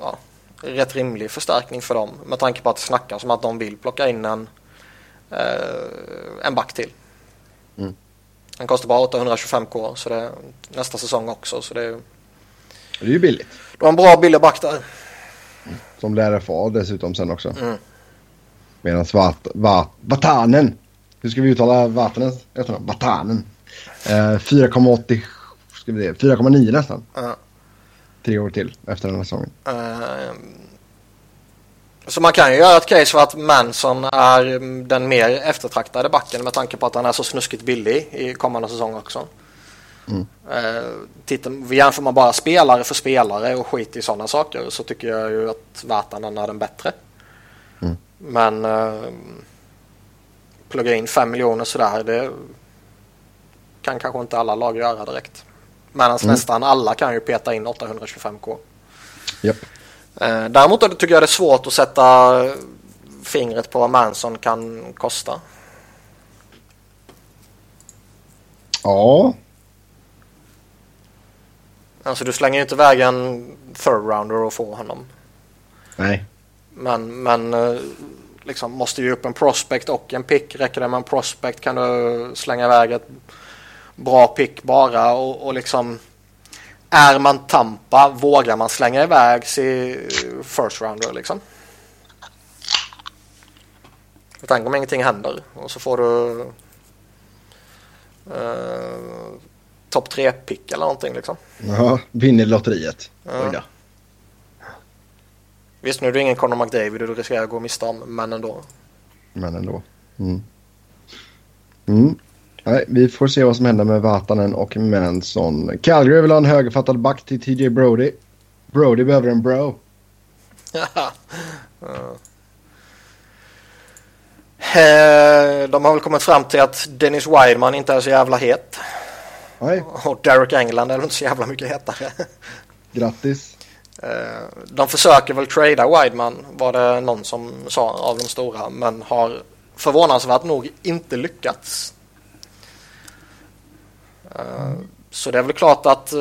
ja, rätt rimlig förstärkning för dem med tanke på att det snackas om att de vill plocka in en, eh, en back till. Mm. Han kostar bara 825k så det nästa säsong också så det är, det är ju billigt. Du har en bra billig back där. Som lär få dessutom sen också. Mm. Medan Vat, Vat, Vatanen. Hur ska vi uttala Vatanen? Vatanen. Eh, 4,80. 4,9 nästan. Uh. Tre år till efter den här säsongen. Uh, så man kan ju göra ett case för att Manson är den mer eftertraktade backen med tanke på att han är så snuskigt billig i kommande säsong också. Mm. Tittar, jämför man bara spelare för spelare och skit i sådana saker så tycker jag ju att Vatanen är den bättre. Men eh, plugga in 5 miljoner sådär det kan kanske inte alla lag göra direkt. Medan mm. nästan alla kan ju peta in 825k. Yep. Eh, däremot tycker jag det är svårt att sätta fingret på vad Manson kan kosta. Ja. Alltså du slänger ju inte iväg en third rounder och får honom. Nej. Men, men eh, liksom måste ju upp en prospect och en pick. Räcker det med en prospect kan du slänga iväg ett bra pick bara och, och liksom är man Tampa vågar man slänga iväg sig first rounder liksom. Tänk om ingenting händer och så får du uh, topp tre pick eller någonting liksom. Ja, vinner lotteriet. Ja. Visst nu är det ingen Conor McDavid och du riskerar att gå miste om, men ändå. Men ändå. Mm. Mm. Nej, vi får se vad som händer med Vatanen och Manson. Calgary vill ha en högerfattad back till TJ Brody. Brody behöver en bro. [LAUGHS] Eh, de har väl kommit fram till att Dennis Wideman inte är så jävla het. Nej. Och Derek England är väl inte så jävla mycket hetare. Grattis. Eh, de försöker väl trada Wideman var det någon som sa av de stora men har förvånansvärt nog inte lyckats. Eh, så det är väl klart att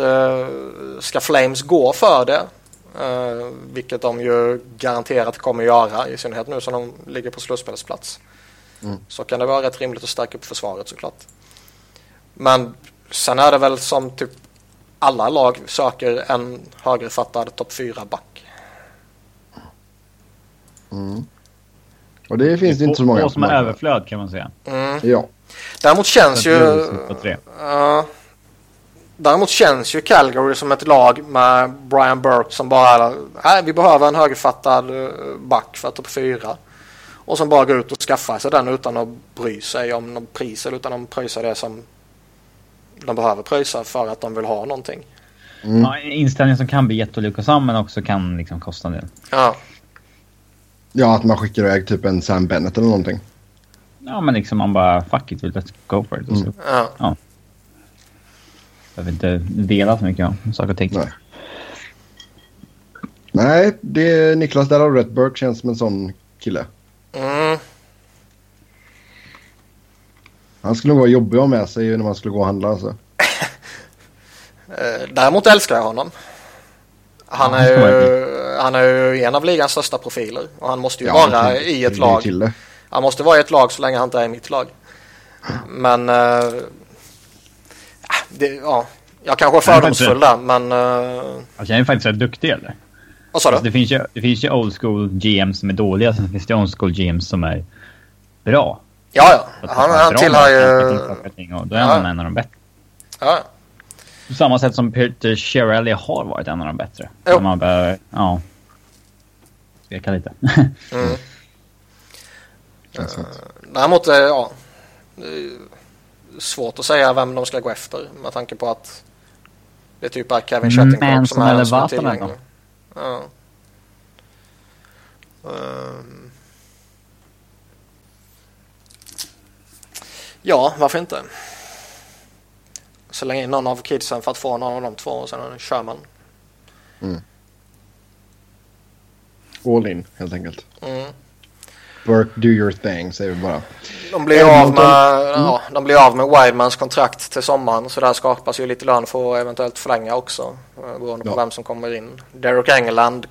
ska Flames gå för det vilket de ju garanterat kommer göra i synnerhet nu som de ligger på slutspelsplats. Mm. Så kan det vara rätt rimligt att stärka upp försvaret såklart. Men sen är det väl som typ alla lag söker en högerfattad topp 4-back. Mm. Och det finns det inte så många. Två som är överflöd kan man säga. Mm. Ja. Däremot känns ju... Uh, däremot känns ju Calgary som ett lag med Brian Burke som bara... Nej, vi behöver en högerfattad eh, back för topp 4. Och som bara går ut och skaffar sig den utan att bry sig om någon pris eller utan att pröjsa det som de behöver pröjsa för att de vill ha någonting. Mm. Ja, inställning som kan bli jättelyckosam men också kan liksom kosta en del. Ja. Ja, att man skickar iväg typ en Sam Bennett eller någonting. Ja, men liksom man bara fuck it, let's go for it. Mm. Ja. ja. Jag vill inte dela så mycket om saker och ting. Nej. Nej, det är Niklas där har rätt. Burke känns som en sån kille. Mm. Han skulle nog vara jobbig att ha med sig när man skulle gå och handla. Alltså. Eh, däremot älskar jag honom. Han är, ju, han är ju en av ligans största profiler. Och han måste ju ja, vara i ett lag. Han måste vara i ett lag så länge han inte är i mitt lag. Men... Uh, det, ja, jag kanske är fördomsfull där, men... Uh, alltså, jag är faktiskt rätt duktig, eller? Vad sa du? Alltså, det, finns ju, det finns ju old school GMs som är dåliga, sen finns det old school GMs som är bra. Ja, ja. Han, han tillhör ju... Då är han en av de bättre. Ja. På samma sätt som Peter Shirelli har varit en av de bättre. Jo. Man bara, ja. Tveka lite. [LAUGHS] mm. Uh, däremot, uh, ja. Svårt att säga vem de ska gå efter med tanke på att det typ är Kevin Shattenkirk som är, som är tillgänglig. Ja. Um. Ja, varför inte? Slänga in någon av kidsen för att få någon av de två och sen kör man. Mm. All in helt enkelt. Mm. Work, do your thing säger vi bara. De blir, av med, mm. ja, de blir av med Wildmans kontrakt till sommaren så där skapas ju lite lön för att eventuellt förlänga också. Eh, beroende på ja. vem som kommer in. Derek England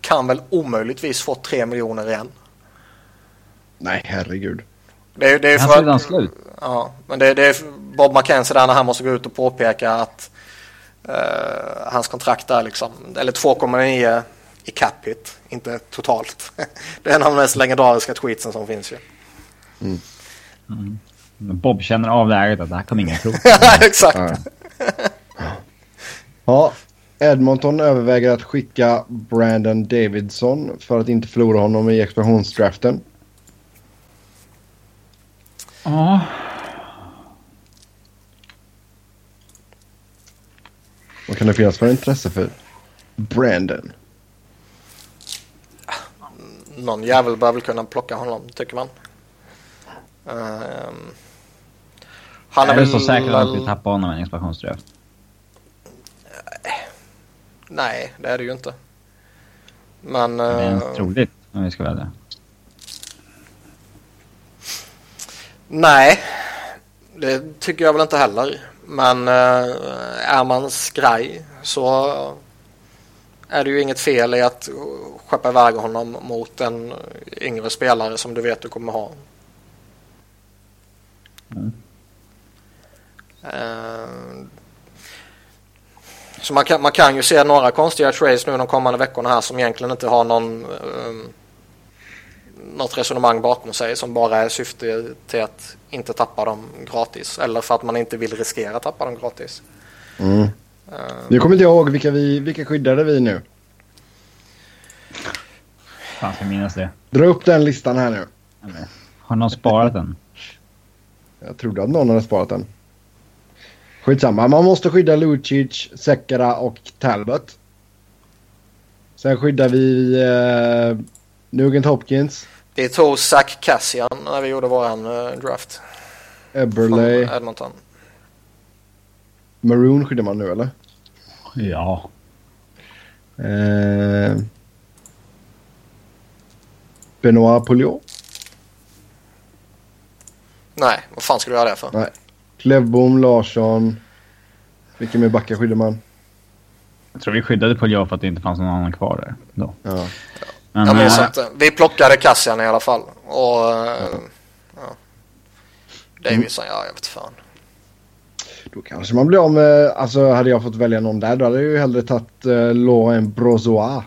kan väl omöjligtvis få tre miljoner igen. Nej, herregud. Det är, det är för att, slut. Ja, men det, det är Bob McKenzie där när han måste gå ut och påpeka att uh, hans kontrakt är liksom, eller 2,9 i cap hit, inte totalt. [LAUGHS] det är en av de mest legendariska tweetsen som finns ju. Mm. Mm. Bob känner av läget att det här kommer ingen tro. [LAUGHS] Exakt. ja, Edmonton överväger att skicka Brandon Davidson för att inte förlora honom i expansionsdraften. Ja. Vad kan det finnas för intresse för Brandon? Någon jävel bör väl kunna plocka honom, tycker man. Um, han är, är väl... så säker på att vi tappar honom i en expansionsdraft? Nej, det är det ju inte. Men... Det är uh, troligt, om vi ska välja. Nej, det tycker jag väl inte heller. Men uh, är man skraj så är det ju inget fel i att skeppa iväg honom mot en yngre spelare som du vet du kommer ha. Mm. Uh, Så man kan, man kan ju se några konstiga trades nu de kommande veckorna här som egentligen inte har någon um, något resonemang bakom sig som bara är syfte till att inte tappa dem gratis eller för att man inte vill riskera att tappa dem gratis. Mm. Uh, nu kommer inte jag ihåg vilka, vi, vilka skyddade vi nu. Fan, ska minnas det. Dra upp den listan här nu. Har någon sparat den? Jag trodde att någon hade sparat den. Skitsamma. Man måste skydda Lucic, Sekera och Talbot. Sen skyddar vi eh, Nugent Hopkins. Vi tog Zach Cassian när vi gjorde våran uh, draft. Eberley. Från Edmonton. Maroon skyddar man nu eller? Ja. Eh, Benoit Pouliot. Nej, vad fan ska du göra det för? Nej. Klevbom, Larsson. Vilka mer backar skyddar man? Jag tror vi skyddade Pouliot för att det inte fanns någon annan kvar där. Då. Ja. Men, jag minns äh, inte. Vi plockade Cassian i alla fall. Och... Uh, ja. Davison, ja jag vet fan. Då kanske man blir av med... Alltså hade jag fått välja någon där då hade jag ju hellre tagit uh, Laurent Brozois.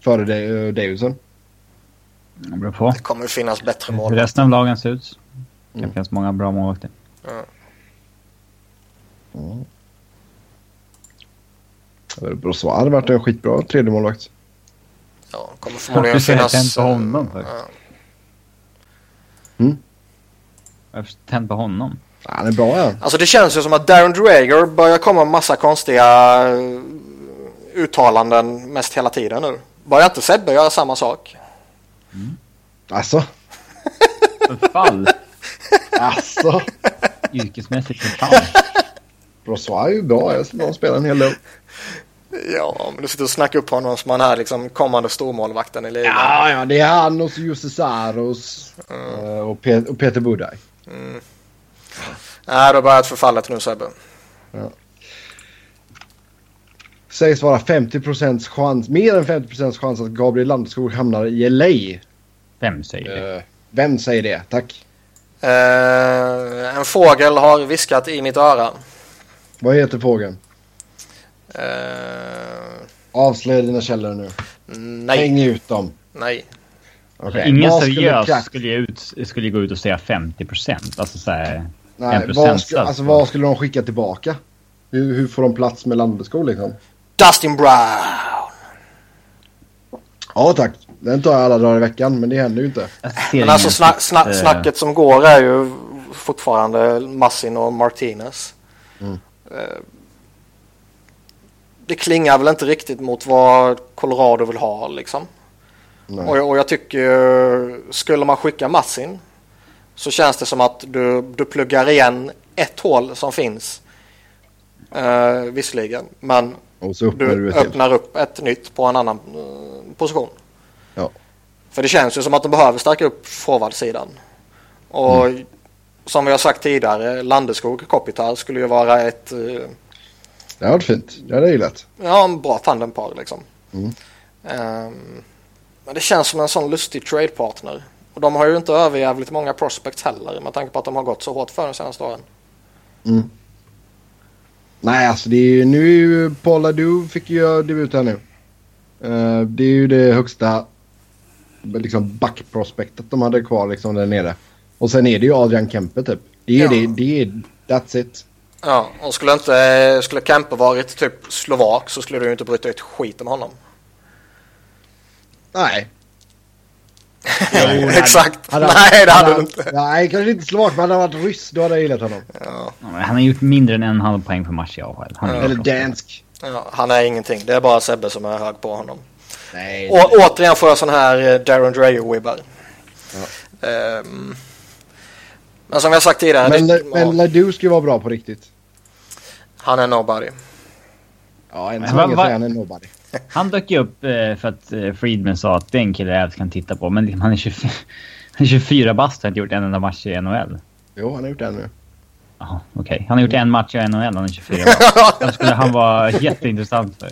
Före uh, Davidson. Det beror på. Det kommer finnas bättre mål. Hur resten av lagen ser ut. Det Mm. finns många bra målvakter. Ja. Mm. Brozois hade varit en skitbra tredje målvakt. Ja, kommer förmodligen Varför säger jag finnas... tänt på honom för? ja. Jag har tänt på honom. Ja, han är bra ja. Alltså det känns ju som att Darren Drager börjar komma med massa konstiga eh, uttalanden mest hela tiden nu. Börjar inte Sebbe göra samma sak? Alltså. Förfall. [LAUGHS] Alltså. Yrkesmässigt förfall. Brozois är ju bra. Jag ser spelar en hel del. Ja, men du sitter och snackar upp honom som han är liksom kommande stormålvakten i ligan. Ja, ja, det är han och Jussi Saros eh, och, Pe- och Peter Budaj. Nej, då börjar ett förfallet nu Sebbe. Sägs vara 50% chans, mer än 50% chans att Gabriel Landeskog hamnar i LA. Vem säger det? Eh, vem säger det? Tack. Eh, en fågel har viskat i mitt öra. Vad heter fågeln? Eh, Avslöja dina källor nu. nej, Häng ut dem. nej. Okej. Ingen Vad skulle seriös skulle, ut, skulle gå ut och säga 50 procent. Alltså så här, Nej, vad, skulle, alltså, på- vad skulle de skicka tillbaka? Hur, hur får de plats med Landeskog liksom? Dustin Brown. Ja tack. Den tar jag alla dagar i veckan men det händer ju inte. Men alltså sna sna eh, snacket som går är ju fortfarande Massin och Martinez. Mm. Eh, det klingar väl inte riktigt mot vad Colorado vill ha liksom. Och, jag- och jag tycker skulle man skicka Massin så känns det som att du, du pluggar igen ett hål som finns. Uh, visserligen, men Och du öppnar upp ett nytt på en annan eh, position. Ja. För det känns ju som att de behöver stärka upp forwardsidan. Och Mm. som vi har sagt tidigare, Landeskog Kopitar skulle ju vara ett eh, Det hade varit fint. Det hade jag gillat. ja, en bra tandempar liksom. Mm. Ehm, men det känns som en sån lustig tradepartner. Och de har ju inte överjävligt många prospects heller med tanke på att de har gått så hårt för de senaste åren. Mm. Nej, alltså det är ju, nu är ju Paul fick ju debut här nu. Eh, det är ju det högsta liksom backprospektet de hade kvar liksom där nere. Och sen är det ju Adrian Kempe typ. Det är Ja. det, det är, that's it. Ja, och skulle inte skulle Kempe varit typ slovak så skulle du ju inte bryta ut skit om honom. Nej. [LAUGHS] Exakt. Hade- Nej, det hade du inte. Nej, kanske inte slovak men hade han varit ryss då hade jag gillat honom. Ja, Ja, Han har gjort mindre än en halv poäng per match i AHL. Han är Ja. Eller dansk. ja, han är ingenting. Det är bara Sebbe som är hög på honom. Nej. Och återigen får jag sån här eh, Darren Dreyer-wibbar. Ehm, men som jag sagt tidigare, men det, men ja, Ladu ska ju vara bra på riktigt. han är nobody. Ja, än Men så länge vad- säger han är nobody. [LAUGHS] Han dök ju upp eh, för att eh, Friedman sa att den killen jag kan titta på. Men liksom, han är 24, [LAUGHS] han är 24 bast och har inte gjort en enda match i NHL. Jo, han har gjort det nu. Jaha, okej. Han har gjort en match i NHL han är 24 bast. [LAUGHS] Då skulle han vara jätteintressant för.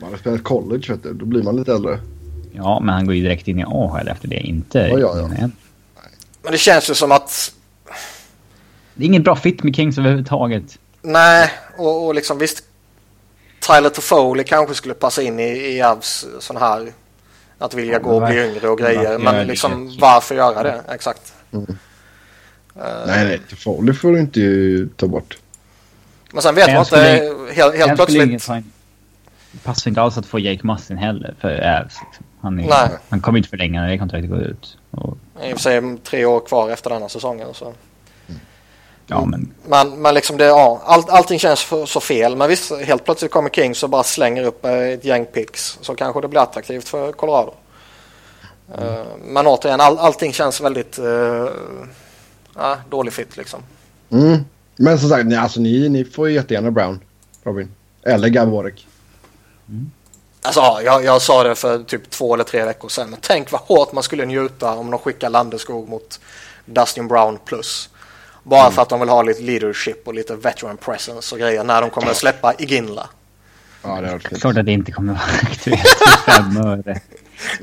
Man har spelat college vet du. Då blir man lite äldre. Ja, men han går ju direkt in i AHL efter det. Inte Ja, ja, ja. Men det känns ju som att Det är inget bra fit med Kings överhuvudtaget. Nej, och, och liksom visst. Tyler Toffoli kanske skulle passa in i, i Avs sån här. Att vilja gå och bli yngre och grejer. Men liksom varför göra det? Exakt. Mm. Uh, nej, nej. Toffoli får du inte ta bort. Men sen vet man inte helt, helt plötsligt. Det passar inte alls att få Jake Mustin heller för Avs. Liksom. Han, är, han kommer inte förlänga när det kontraktet går ut. Och... I och för sig tre år kvar efter denna säsongen. Så. Ja, men... Men, men liksom det, ja, all, allting känns för, så fel. Men visst, helt plötsligt kommer Kings och bara slänger upp ett gäng picks. Så kanske det blir attraktivt för Colorado. Mm. Uh, men återigen, all, allting känns väldigt uh, uh, dålig fit liksom. Mm. Men som sagt, alltså, ni, ni får jättegärna Brown, Robin. Eller Gaborek. Mm. Alltså, jag, jag sa det för typ två eller tre veckor sedan. Men tänk vad hårt man skulle njuta om de skickar Landeskog mot Dustin Brown plus. Bara mm. för att de vill ha lite leadership och lite veteran presence och grejer när de kommer att släppa Iginla. Ja, det är klart att det inte kommer att vara aktuellt fem öre. [LAUGHS]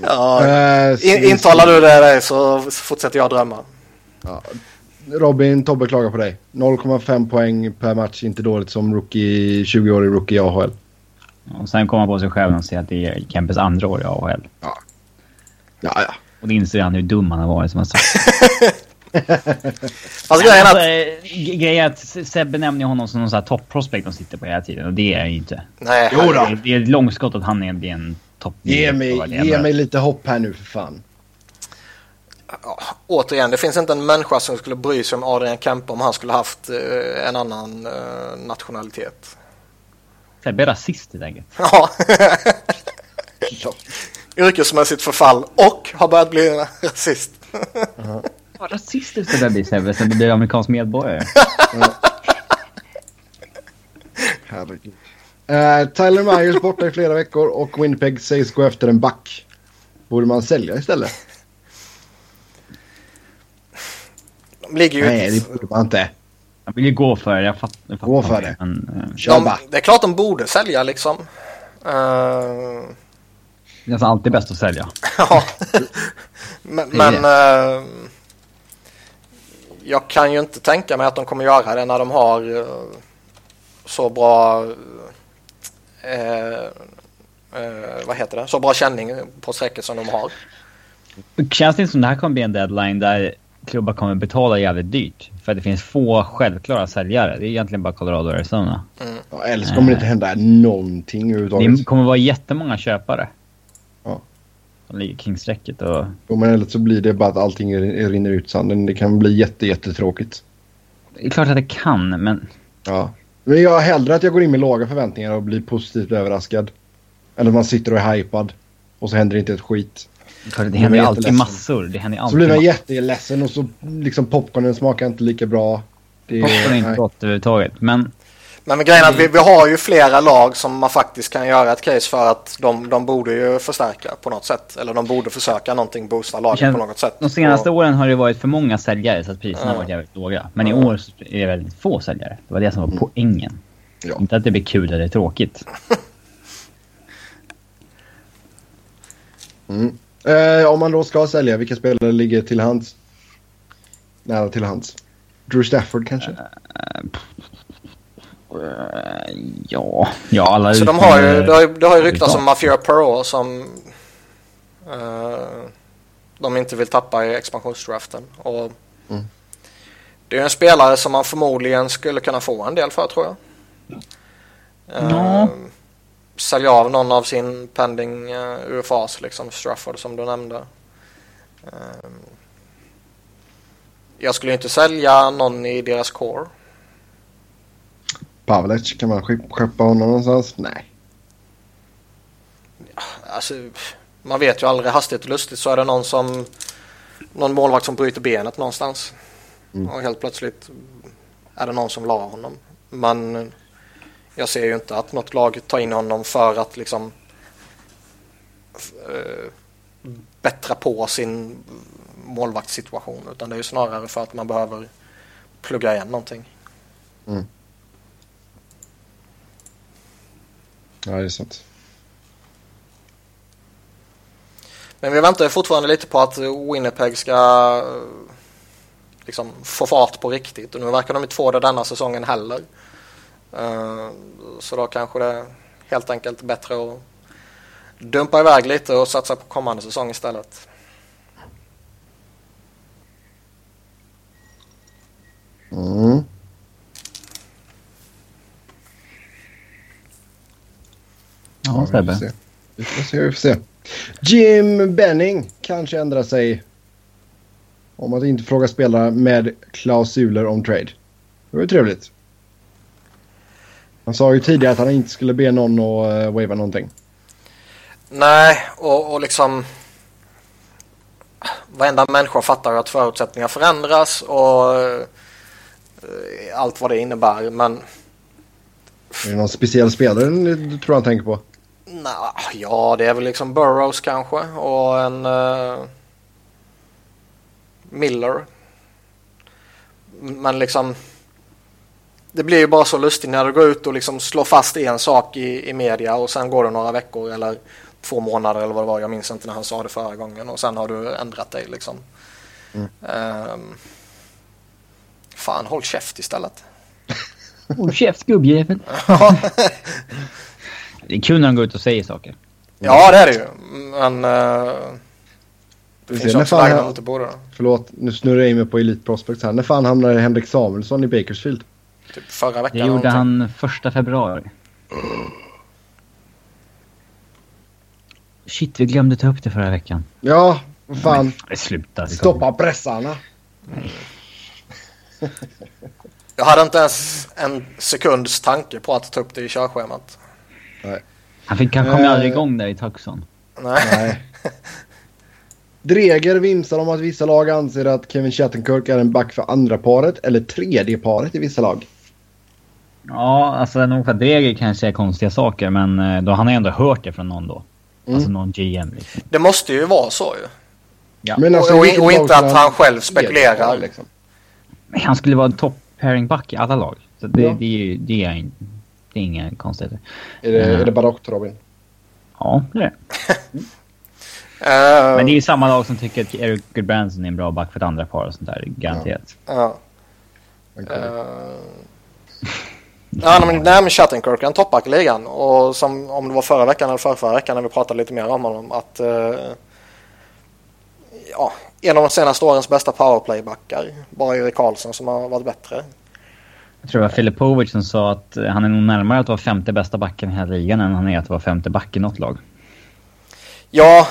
Ja, uh, in, intalar du det så fortsätter jag drömma. Ja. Robin, Tobbe klagar på dig. 0,5 poäng per match, inte dåligt som rookie, 20-årig rookie i AHL. Och sen kommer han på sig själv och säger att det är Kempes andra år i AHL. Ja. Ja, ja. Och då inser han hur dum han har varit som har sagt. [LAUGHS] Fast grejen alltså, att... Grejen att Sebbe nämner honom som någon sån här top-prospect de sitter på hela tiden och det är han ju inte. Nej. Jo då. Det är ett långskott att han är en topp Ge mig, ge mig lite hopp här nu för fan. Ja, återigen, det finns inte en människa som skulle bry sig om Adrian Kempe om han skulle haft eh, en annan eh, nationalitet. Sebbe är rasist helt enkelt. [LAUGHS] Ja. Yrkesmässigt förfall och har börjat bli rasist. [LAUGHS] uh-huh. Vad rasistiskt det där blir Sebbe sen du blir amerikansk medborgare. [LAUGHS] Herregud. Uh, Tyler Myers borta i flera veckor och Winnipeg sägs gå efter en back. Borde man sälja istället? De ligger ju... Nej, det borde man inte. Jag vill ju gå för det. Jag, fatt, jag fattar Gå för det. Men, uh, de, det är klart de borde sälja liksom. Uh... Det är nästan alltid bäst att sälja. [LAUGHS] ja. men... men uh, jag kan ju inte tänka mig att de kommer göra det när de har uh, så bra... vad heter det? Så bra känning på sträcket som de har. Känns det inte som det här kommer bli en deadline där klubbar kommer betala jävligt dyrt. För att det finns få självklara säljare. Det är egentligen bara Colorado och Arizona. Mm. Ja, eller så kommer det inte hända någonting överhuvudtaget. Det kommer vara jättemånga köpare. Ja. Som ligger kring strecket och... Jo, men eller så blir det bara att allting rinner ut sanden. Det kan bli jätte, jättetråkigt. Det är klart att det kan, men... Ja. Men jag hellre att jag går in med låga förväntningar och blir positivt överraskad. Eller att man sitter och är hypad. Och så händer inte ett skit. Det händer ju alltid massor. Det händer alltid så blir man jätteledsen och så liksom popcornen smakar inte lika bra. Det, Popcorn är inte gott överhuvudtaget. Men, men, men grejen är att vi, vi har ju flera lag som man faktiskt kan göra ett case för att de, de borde ju förstärka på något sätt. Eller de borde försöka någonting, boosta laget känns, på något sätt. De senaste och, åren har det varit för många säljare så att priserna mm. har varit jävligt låga. Men mm. i år är det väldigt få säljare. Det var det som var mm. poängen. Ja. Inte att det blir kul eller tråkigt. [LAUGHS] mm. Eh, om man då ska sälja, vilka spelare ligger till hands? Nära till hands. Drew Stafford kanske? Uh, ja, ja alla Så de har ju, det har ju, det har ju ryktats om Mafia Perot som uh, de inte vill tappa i expansionsdraften. Och mm. Det är en spelare som man förmodligen skulle kunna få en del för tror jag. Uh, ja sälja av någon av sin pending eh, UFAs, liksom Strafford som du nämnde. Uh, jag skulle inte sälja någon i deras core. Pavlec, kan man skeppa honom någonstans? Nej. Alltså, man vet ju aldrig. Hastigt och lustigt så är det någon som någon målvakt som bryter benet någonstans. Mm. Och helt plötsligt är det någon som ha honom. Men jag ser ju inte att något lag tar in honom för att liksom äh, bättra på sin målvaktssituation utan det är ju snarare för att man behöver plugga igen någonting. Mm. Ja, det är sant. Men vi väntar fortfarande lite på att Winnipeg ska liksom få fart på riktigt och nu verkar de inte få det denna säsongen heller. Uh, så då kanske det är helt enkelt bättre att dumpa iväg lite och satsa på kommande säsong istället. Mm. Ja, Sebbe. Vi får se, vi får se. Jim Benning kanske ändrar sig. Om att inte fråga spelare med klausuler om trade. Det var ju trevligt. Han sa ju tidigare att han inte skulle be någon att uh, wava någonting. Nej, och, och liksom varenda människa fattar att förutsättningar förändras och uh, allt vad det innebär. Men... Är det någon speciell spelare du tror han tänker på? Nah, ja, det är väl liksom Burrows kanske och en uh, Miller. Men liksom det blir ju bara så lustigt när du går ut och liksom slår fast en sak i, i media och sen går det några veckor eller två månader eller vad det var. Jag minns inte när han sa det förra gången och sen har du ändrat dig liksom. Mm. Um, fan, håll käft istället. [LAUGHS] håll käft gubbjävel. [LAUGHS] [LAUGHS] det är kul när de går ut och säger saker. Ja, det är det ju. Men... Uh, det finns också det borde. Förlåt, nu snurrar jag in mig på Elite Prospects här. När fan hamnade Henrik Samuelsson i Bakersfield? Typ förra veckan. Det gjorde han första februari. Shit, vi glömde ta upp det förra veckan. Ja, vad fan. Men, sluta. Stoppa pressarna. [LAUGHS] Jag hade inte ens en sekunds tanke på att ta upp det i körschemat. Nej. Han, fick, han kom ju aldrig igång där i Tucson. Nej. Nej. [LAUGHS] Dreger vimsar om att vissa lag anser att Kevin Shattenkirk är en back för andra paret eller tredje paret i vissa lag. Ja, alltså nog för att Dreger kan säga konstiga saker men eh, då han har ändå hört det från någon då. Mm. Alltså någon GM liksom. Det måste ju vara så ju. Ja. Men alltså, och, och, och inte att han själv spekulerar. Liksom. Han skulle vara en top pairing back i alla lag. Så det, ja. det, det, är, det är inga konstigheter. Är det, uh, är det barockt Robin? Ja, det är det. [LAUGHS] uh, Men det är ju samma lag som tycker att Eric Goodbranson är en bra back för ett andra par och sånt där. Garanterat. Ja. Okay. Uh, Ja, [LAUGHS] men, nej, men Shattenkirk är en toppback i ligan. Och som om det var förra veckan eller förra, förra veckan när vi pratade lite mer om honom. Att, eh, ja, en av de senaste årens bästa powerplaybackar. Bara Erik Karlsson som har varit bättre. Jag tror det var Filipovic som sa att han är nog närmare att vara femte bästa backen i hela ligan än han är att vara femte back i något lag. Ja,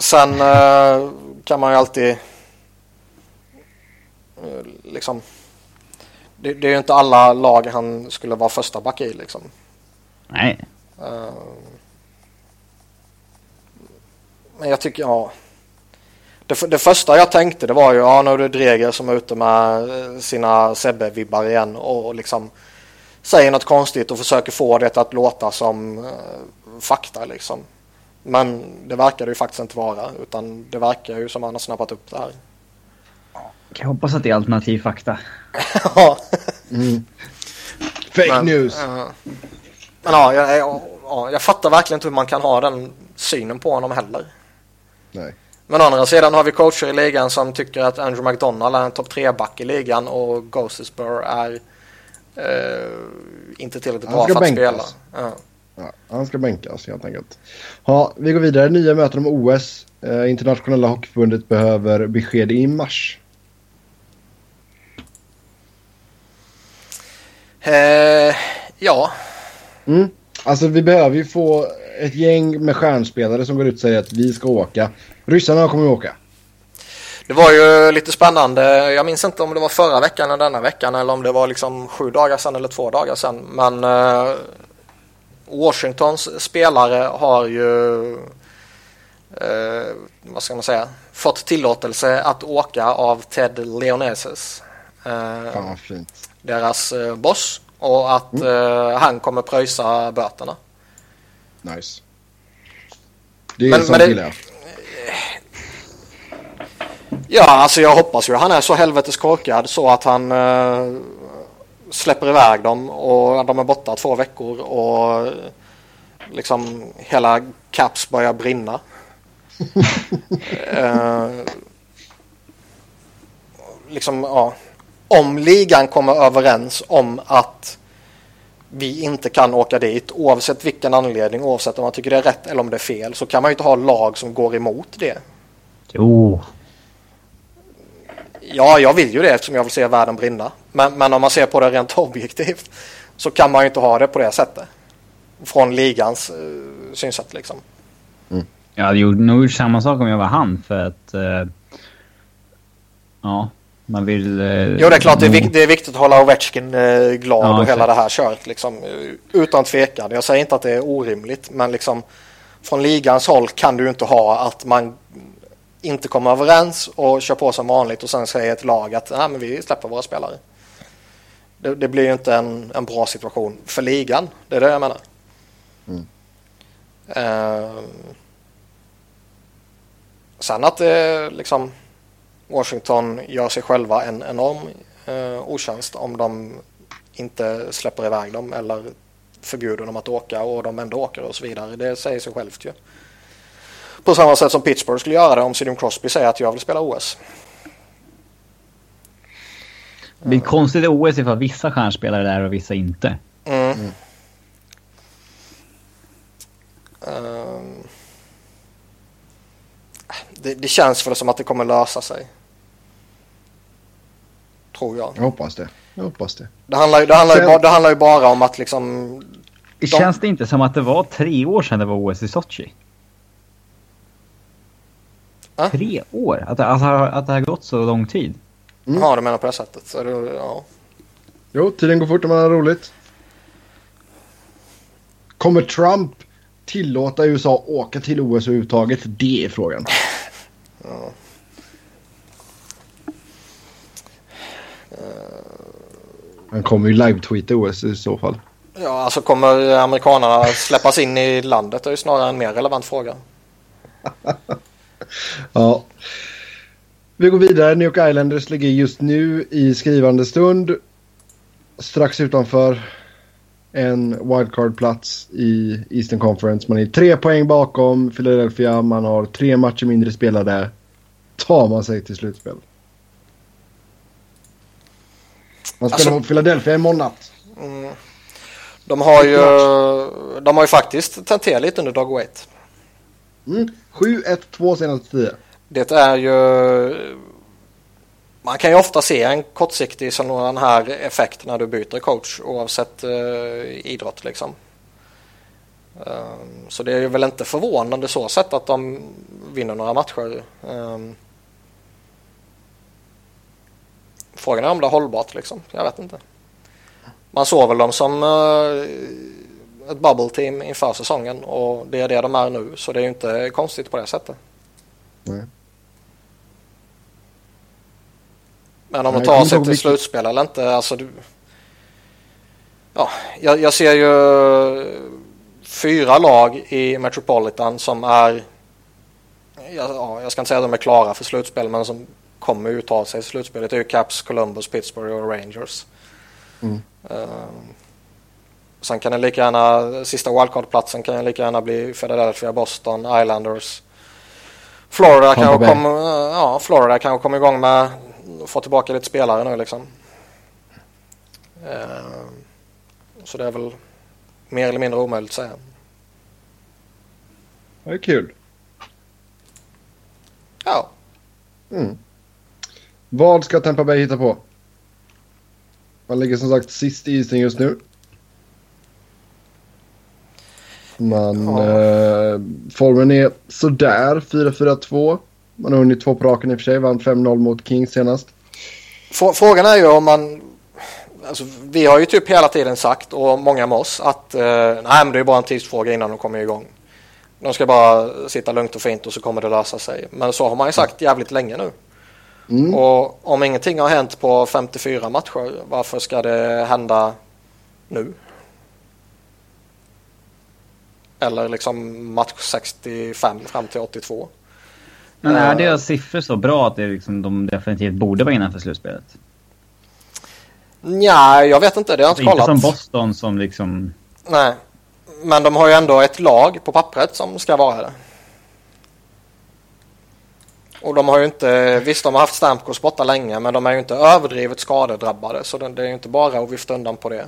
sen eh, kan man ju alltid eh, liksom det, det är ju inte alla lag han skulle vara första back i liksom. Nej. Uh, men jag tycker, ja. Det, det, första jag tänkte det var ju, ja nu är det Dreger som är ute med eh, sina Sebbe-vibbar igen och liksom säger något konstigt och försöker få det att låta som fakta liksom. Men det verkar det ju faktiskt inte vara utan det verkar ju som han har snappat upp det här. Jag hoppas att det är alternativ fakta. [LAUGHS] ja. Mm. Fake men, news. Uh, men ja jag, jag, jag, jag fattar verkligen inte hur man kan ha den synen på honom heller. Nej. Men å andra sidan har vi coacher i ligan som tycker att Andrew McDonald är en topp tre back i ligan och Ghostesbur är uh, inte tillräckligt bra för att spela. Ja. Ja, han ska bänkas helt enkelt. Ja, vi går vidare. Nya möten om OS. Eh, internationella hockeyförbundet behöver besked i mars. Eh, ja. Mm. Alltså vi behöver ju få ett gäng med stjärnspelare som går ut och säger att vi ska åka. Ryssarna kommer att åka. Det var ju lite spännande. Jag minns inte om det var förra veckan eller denna veckan eller om det var liksom sju dagar sedan eller två dagar sedan. Men eh, Washingtons spelare har ju eh, vad ska man säga fått tillåtelse att åka av Ted Leoneses. Eh, fint deras eh, boss och att mm. eh, han kommer pröjsa böterna. Nice. Det är men, sånt gillar jag. Ja, alltså jag hoppas ju han är så helvetes korkad så att han eh, släpper iväg dem och de är borta två veckor och liksom hela Caps börjar brinna. [LAUGHS] eh, liksom, ja om ligan kommer överens om att vi inte kan åka dit oavsett vilken anledning, oavsett om man tycker det är rätt eller om det är fel så kan man ju inte ha lag som går emot det. Jo. Ja, jag vill ju det eftersom jag vill se världen brinna. Men, men om man ser på det rent objektivt så kan man ju inte ha det på det sättet. Från ligans uh, synsätt liksom. Mm. Jag hade gjort, nog gjort samma sak om jag var han för att... Uh, ja, man vill... Uh, jo, det är klart det är, det är viktigt att hålla Ovechkin uh, glad ja, och hela det här köret liksom. Utan tvekan. Jag säger inte att det är orimligt men liksom från ligans håll kan du inte ha att man inte kommer överens och kör på som vanligt och sen säger ett lag att Nej, men vi släpper våra spelare. Det, det blir ju inte en, en, bra situation för ligan. Det är det jag menar. Mm. Uh, sen att det liksom Washington gör sig själva en enorm uh, otjänst om de inte släpper iväg dem eller förbjuder dem att åka och de ändå åker och så vidare. Det säger sig självt ju. På samma sätt som Pittsburgh skulle göra det om Sidney Crosby säger att jag vill spela OS. Det blir konstigt i OS ifall vissa stjärnspelare är där och vissa inte. Mm. Mm. Um, det, det, känns väl som att det kommer lösa sig. Tror jag. Jag hoppas det. Jag hoppas det. Det handlar, det handlar, ju, bara, det handlar ju bara om att liksom... De... Känns det inte som att det var tre år sedan det var OS i Sochi? Äh? Tre år? Att, att, att det har gått så lång tid? Mm. Ja, du menar på det sättet. Så det, ja. Jo, tiden går fort när man har roligt. Kommer Trump tillåta USA åka till OS överhuvudtaget? Det är frågan. [LAUGHS] ja. Han kommer ju live-tweeta OS i så fall. Ja, alltså kommer amerikanerna släppas in i landet? Det är ju snarare en mer relevant fråga. [LAUGHS] ja. Vi går vidare. New York Islanders ligger just nu i skrivande stund strax utanför en wildcard-plats i Eastern Conference. Man är tre poäng bakom Philadelphia. Man har tre matcher mindre spelade. Tar man sig till slutspel. Man spelar alltså, mot Philadelphia imorgon natt. Mm. De har ju, de har ju faktiskt till lite under Dog Wait. Mm. 7-1-2 senaste 10. Det är ju... Man kan ju ofta se en kortsiktig sådan här effekt när du byter coach oavsett eh, idrott liksom. Um, så det är ju väl inte förvånande så sett att de vinner några matcher. Um, frågan är om det är hållbart liksom. Jag vet inte. Man såg väl dem som uh, ett bubble team inför säsongen och det är det de är nu så det är ju inte konstigt på det sättet. Nej. Men om de tar sig till slutspel eller inte, alltså du... Ja, jag, jag, ser ju fyra lag i Metropolitan som är... Ja, jag ska inte säga att de är klara för slutspel, men som kommer uttala sig i slutspelet. Det är ju Caps, Columbus, Pittsburgh och Rangers. Mm. Uh, sen kan det lika gärna, sista wildcard-platsen kan det lika gärna bli Philadelphia, Boston, Islanders. Florida kanske kommer, ja, Florida igång med få tillbaka lite spelare nu liksom. Eh, så det är väl mer eller mindre omöjligt att säga. Det är kul. Ja. Mm. Vad ska Tampa Bay hitta på? Man ligger som sagt sist i isen just nu. Man, ja. eh, formen är sådär, 4-4-2. Man har vunnit två på raken i och för sig. Vann 5-0 mot Kings senast. Frågan är ju om man... Alltså, vi har ju typ hela tiden sagt och många med oss att eh, nej, men det är bara en tidsfråga innan de kommer igång. De ska bara sitta lugnt och fint och så kommer det lösa sig. Men så har man ju sagt jävligt länge nu. Mm. Och om ingenting har hänt på 54 matcher, varför ska det hända nu? Eller liksom match 65 fram till 82. Men är deras siffror så bra att det liksom, de definitivt borde vara innanför slutspelet? Nej, jag vet inte. Det har jag inte kollat. Inte som Boston som liksom... Nej. Men de har ju ändå ett lag på pappret som ska vara det. Och de har ju inte, visst de har haft Stamkos borta länge men de är ju inte överdrivet skadedrabbade så det är ju inte bara att vifta undan på det.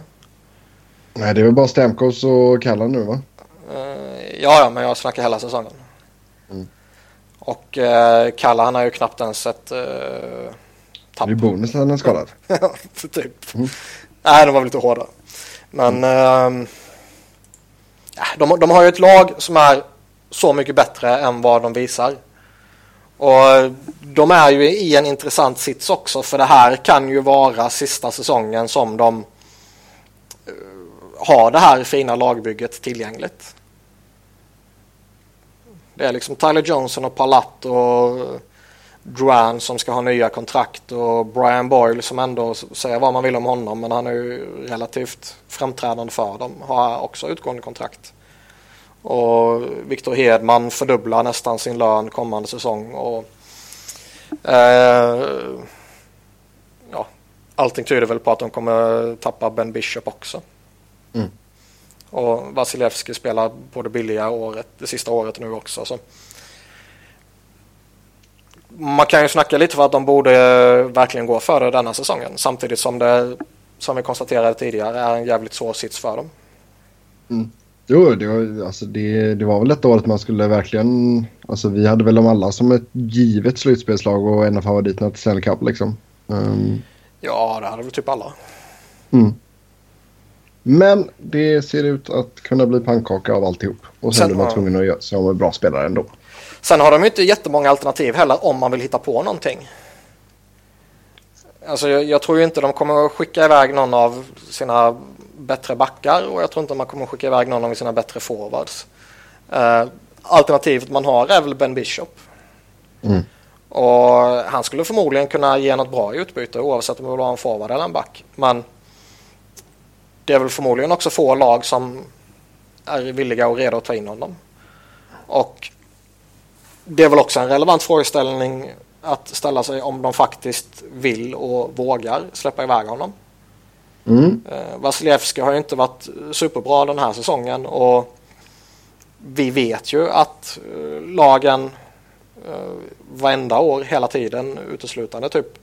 Nej, det är väl bara Stamkos och Kallan nu va? Uh, ja, ja, men jag snackar hela säsongen. Mm. Och uh, Kalla han har ju knappt ens ett uh, tapp. Det är bonus när han är skadad. [LAUGHS] typ. Mm. Nej, de var lite hårda. Men mm. uh, de, de har ju ett lag som är så mycket bättre än vad de visar. Och de är ju i en intressant sits också för det här kan ju vara sista säsongen som de eh, har det här fina lagbygget tillgängligt. Det är liksom Tyler Johnson och Palat och Duran som ska ha nya kontrakt och Brian Boyle som ändå säger vad man vill om honom men han är ju relativt framträdande för dem har också utgående kontrakt. Och Victor Hedman fördubblar nästan sin lön kommande säsong. Och, eh, ja, allting tyder väl på att de kommer tappa Ben Bishop också. Mm. Och Vasilevski spelar både billiga året, det sista året nu också. Så. Man kan ju snacka lite för att de borde verkligen gå före denna säsongen. Samtidigt som det, som vi konstaterade tidigare, är en jävligt svår sits för dem. Mm. Jo, det var, alltså det, det var väl ett året man skulle verkligen... Alltså vi hade väl de alla som ett givet slutspelslag och en av favoriterna till Stanley Cup liksom. Um, ja, det hade väl typ alla. Mm. Men det ser ut att kunna bli pannkaka av alltihop. Och sen, sen är man tvungen att göra sig av med bra spelare ändå. Sen har de inte jättemånga alternativ heller om man vill hitta på någonting. Alltså jag, jag tror ju inte de kommer att skicka iväg någon av sina bättre backar och jag tror inte man kommer skicka iväg någon av sina bättre forwards. Uh, alternativet man har är väl Ben Bishop. Mm. Och han skulle förmodligen kunna ge något bra i utbyte oavsett om man vill ha en forward eller en back. Men det är väl förmodligen också få lag som är villiga och redo att ta in honom. Och det är väl också en relevant frågeställning att ställa sig om de faktiskt vill och vågar släppa iväg honom. Mm. Eh, Vasilevski har ju inte varit superbra den här säsongen och vi vet ju att eh, lagen eh, varenda år hela tiden uteslutande typ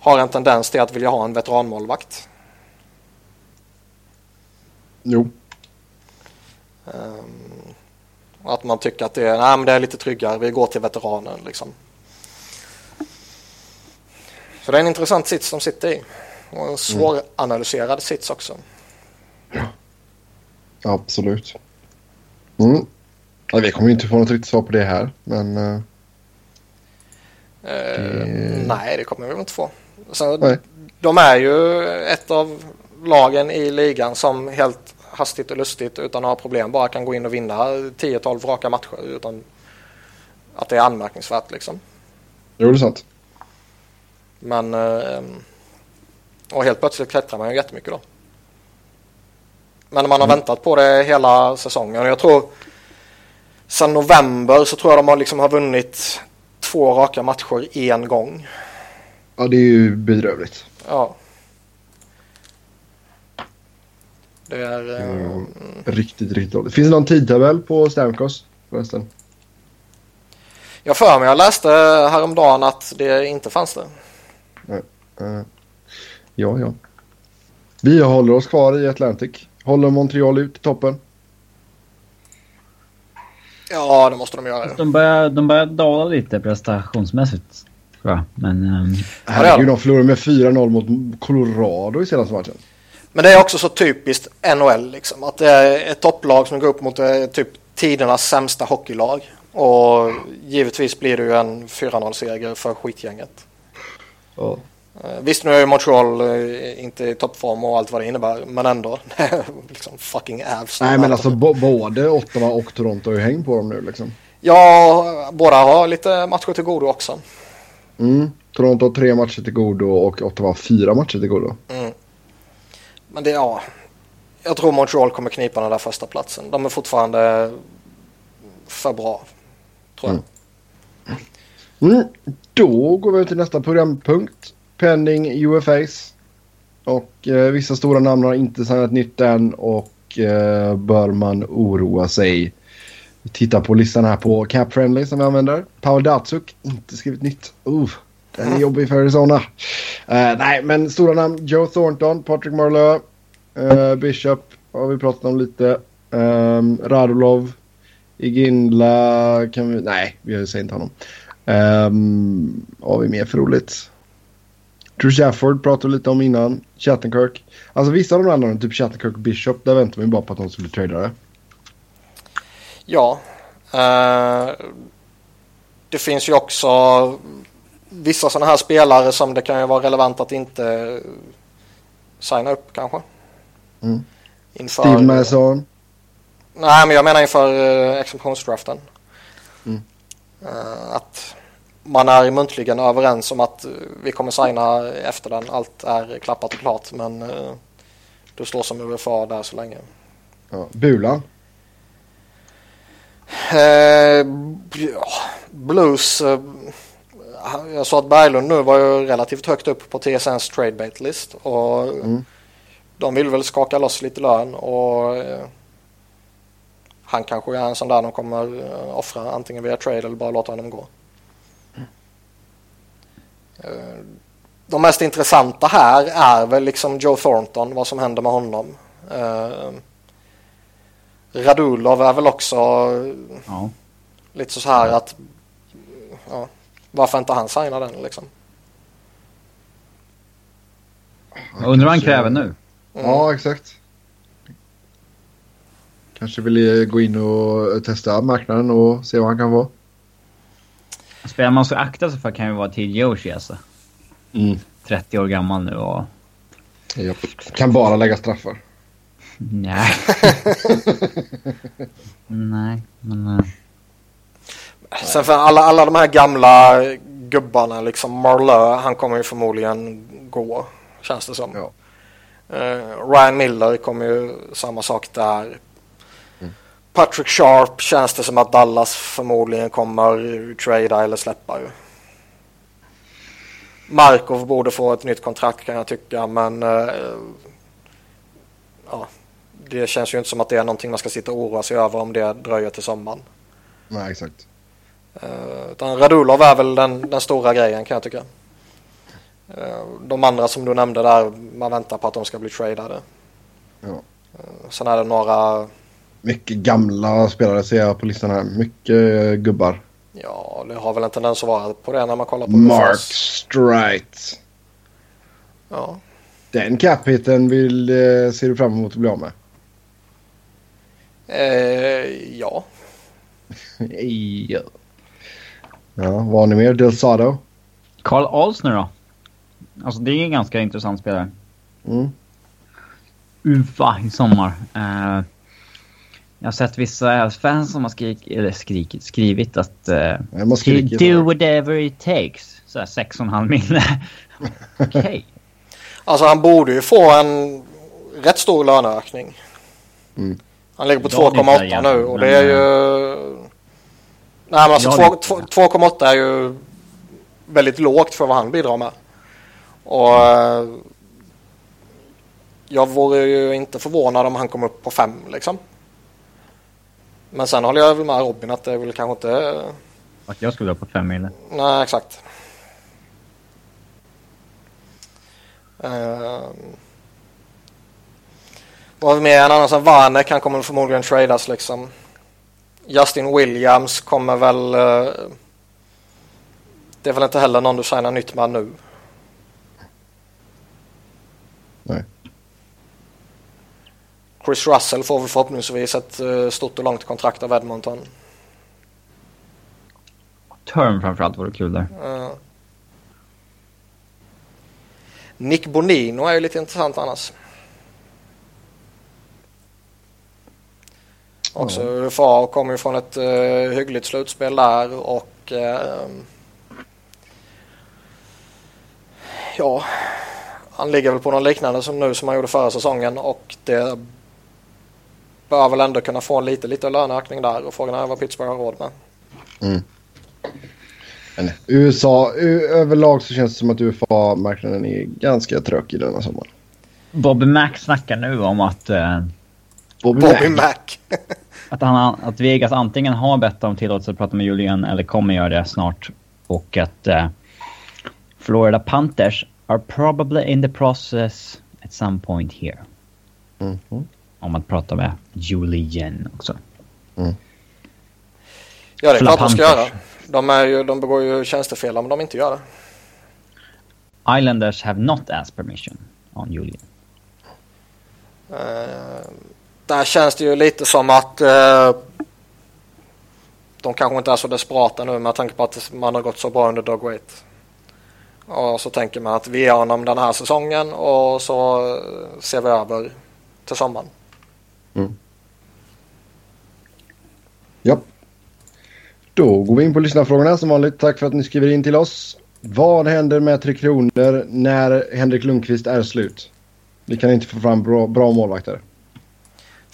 har en tendens till att vilja ha en veteranmålvakt. Jo. Um, att man tycker att det är, nej, men det är lite tryggare, vi går till veteranen liksom. Så det är en intressant sits de sitter i. Och en svåranalyserad mm. sits också. Ja, absolut. Mm. Ja, vi kommer inte få något riktigt svar på det här, men... Uh, det... Nej, det kommer vi inte få. Sen. De är ju ett av lagen i ligan som helt hastigt och lustigt utan några problem bara kan gå in och vinna 10-12 raka matcher utan att det är anmärkningsvärt liksom. Jo, det är sant. Men uh, och helt plötsligt klättrar man ju jättemycket då. Men man har mm. väntat på det hela säsongen. Och jag tror sen november så tror jag de har, liksom har vunnit två raka matcher en gång. Ja, det är ju bedrövligt. Ja. Det är... Mm. Riktigt, riktigt dåligt. Finns det någon tidtabell på Stamkos förresten? Jag för mig jag läste häromdagen att det inte fanns det. Nej. Uh. Ja, ja. Vi håller oss kvar i Atlantic. Håller Montreal ut i toppen? Ja, det måste de göra. De börjar, de börjar dala lite prestationsmässigt. Men... Um... Herregud, de förlorade med 4-0 mot Colorado i senaste matchen. Men det är också så typiskt NHL liksom. Att det är ett topplag som går upp mot eh, typ tidernas sämsta hockeylag. Och givetvis blir det ju en 4-0-seger för skitgänget. Eh, visst, nu är ju Montreal eh, inte i toppform och allt vad det innebär, men ändå. [LAUGHS] liksom fucking Avs. Nej, men alltså både Ottawa och Toronto har ju häng på dem nu liksom. Ja, båda har lite matcher till godo också. Mm. Toronto har tre matcher till godo och Ottawa har fyra matcher till godo. Mm. Men det, ja. Jag tror Montreal kommer knipa den där första platsen. De är fortfarande för bra, tror jag. Mm. Mm. Då går vi till nästa programpunkt penning UFAs. Och eh, vissa stora namn har inte signat nytt än och eh, bör man oroa sig. Vi tittar på listan här på Cap Friendly som vi använder. Paul Datsuk, inte skrivit nytt. Uh, den är jobbig för Arizona. Uh, nej, men stora namn. Joe Thornton, Patrick Marleau, uh, Bishop har vi pratat om lite. Um, Radulov. Iginla kan vi... Nej, vi säger inte honom. Um, har vi mer för roligt? Drew Shafford pratade vi lite om innan. Chattenkirk. Alltså vissa av de andra, typ Chattenkirk och Bishop, där väntar vi bara på att de skulle trada det. Ja. Uh, det finns ju också vissa sådana här spelare som det kan ju vara relevant att inte signa upp kanske. Mm. Inför, Steve Mason. Nej, men jag menar inför uh, exceptionsdraften. Mm. Uh, att man är muntligen överens om att uh, vi kommer signa efter den. Allt är klappat och klart, men uh, du står som UFA där så länge. Ja. Bulan? Uh, blues. Jag sa att Berglund nu var ju relativt högt upp på TSNs tradebait list. Och mm. De vill väl skaka loss lite lön och han kanske är en sån där de kommer eh, offra antingen via trade eller bara låta honom gå. Mm. De mest intressanta här är väl liksom Joe Thornton, vad som händer med honom. Radulov är väl också ja. lite så här att ja, varför inte han signa den liksom. Jag undrar vad han kräver nu. Mm. Ja, exakt. Kanske vill gå in och testa marknaden och se vad han kan vara. Spelar man så akta sig för kan ju vara till Yoshi alltså. Mm. 30 år gammal nu och... Japp. Kan bara lägga straffar. Nej. [LAUGHS] Nej, men... Uh... Sen för alla, alla de här gamla gubbarna, liksom Marlö, han kommer ju förmodligen gå, känns det som. Ja. Uh, Ryan Miller kommer ju samma sak där. Patrick Sharp känns det som att Dallas förmodligen kommer trada eller släppa ju. Markov borde få ett nytt kontrakt kan jag tycka men uh, ja, det känns ju inte som att det är någonting man ska sitta och oroa sig över om det dröjer till sommaren. Nej, exakt. Uh, utan Radulov är väl den, den stora grejen kan jag tycka. Uh, de andra som du nämnde där, man väntar på att de ska bli tradade. Ja. Uh, sen är det några mycket gamla spelare ser jag på listan här. Mycket gubbar. Ja, det har väl en tendens att vara på det när man kollar på Mark Strite. Ja. Den caphiten vill, eh, ser du fram emot att bli av med? Eh, ja. [LAUGHS] ja. Ja, vad har ni mer? Del Sado? Carl Alsner då? Alltså det är en ganska intressant spelare. Mm. UFA i sommar. Uh, jag har sett vissa fans som har skrik, eller skrikit, skrivit att... Uh, skrikit, do whatever it takes. Så här 6,5 mille. [LAUGHS] Okej. Okay. Alltså han borde ju få en rätt stor löneökning. Mm. Han ligger på 2,8 nu och det är ju... Nej men alltså 2,8 är ju väldigt lågt för vad han bidrar med. Och uh, jag vore ju inte förvånad om han kom upp på 5 liksom. Men sen håller jag väl med Robin att det är väl kanske inte... Att jag skulle upp på fem mil? Nej, exakt. Uh, vad mer? En annan som Vanek, han kommer förmodligen tradas liksom. Justin Williams kommer väl... Uh, det är väl inte heller någon du signar nytt med nu. Nej. Chris Russell får väl förhoppningsvis ett uh, stort och långt kontrakt av Edmonton. Term framförallt vore kul där. Uh. Nick Bonino är ju lite intressant annars. Också mm. UFA och kommer ju från ett uh, hyggligt slutspel där och uh, ja, han ligger väl på något liknande som nu som han gjorde förra säsongen och det bör väl ändå kunna få en lite, lite löneökning där och frågan är vad Pittsburgh har råd med. Mm. Men USA, överlag så känns det som att UFA-marknaden är ganska trökig denna sommar. Bobby Mac snackar nu om att... Uh, Bobby, Bobby Mac. [LAUGHS] att, han, att Vegas antingen har bett om tillåtelse att prata med Julian eller kommer göra det snart. Och att uh, Florida Panthers are probably in the process at some point here. Mm -hmm. om att prata med Julian också. Ja, det är klart de ska Panthers. göra. De, är ju, de begår ju tjänstefel om de inte gör det. Islanders have not asked permission on Julian. Eh, där känns det ju lite som att eh, de kanske inte är så desperata nu med tanke på att man har gått så bra under Dog Wait. Och så tänker man att vi ger honom den här säsongen och så eh, ser vi över till sommaren. Mm. Ja. Då går vi in på lyssnarfrågorna som vanligt. Tack för att ni skriver in till oss. Vad händer med Tre Kronor när Henrik Lundqvist är slut? Vi kan inte få fram bra, bra målvakter.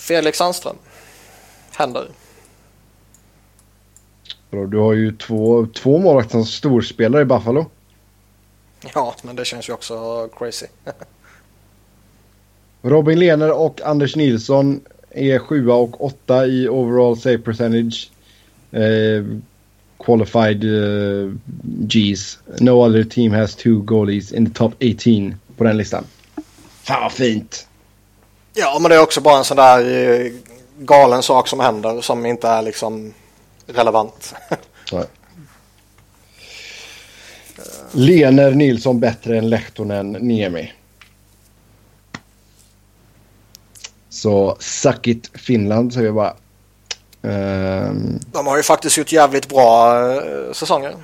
Felix Sandström. Händer. Bra, Du har ju två, två målvakter som storspelare i Buffalo. Ja, men det känns ju också crazy. [LAUGHS] Robin Lehner och Anders Nilsson är sjua och åtta i overall save percentage. Eh, qualified eh, Gs. No other team has two goalies in the top 18 på den listan. Fan vad fint! Ja, men det är också bara en sån där eh, galen sak som händer som inte är liksom relevant. [LAUGHS] Nej. Lener Nilsson bättre än Lehtonen Niemi. Så suck it Finland säger jag bara. Ehm, De har ju faktiskt gjort jävligt bra eh, säsonger.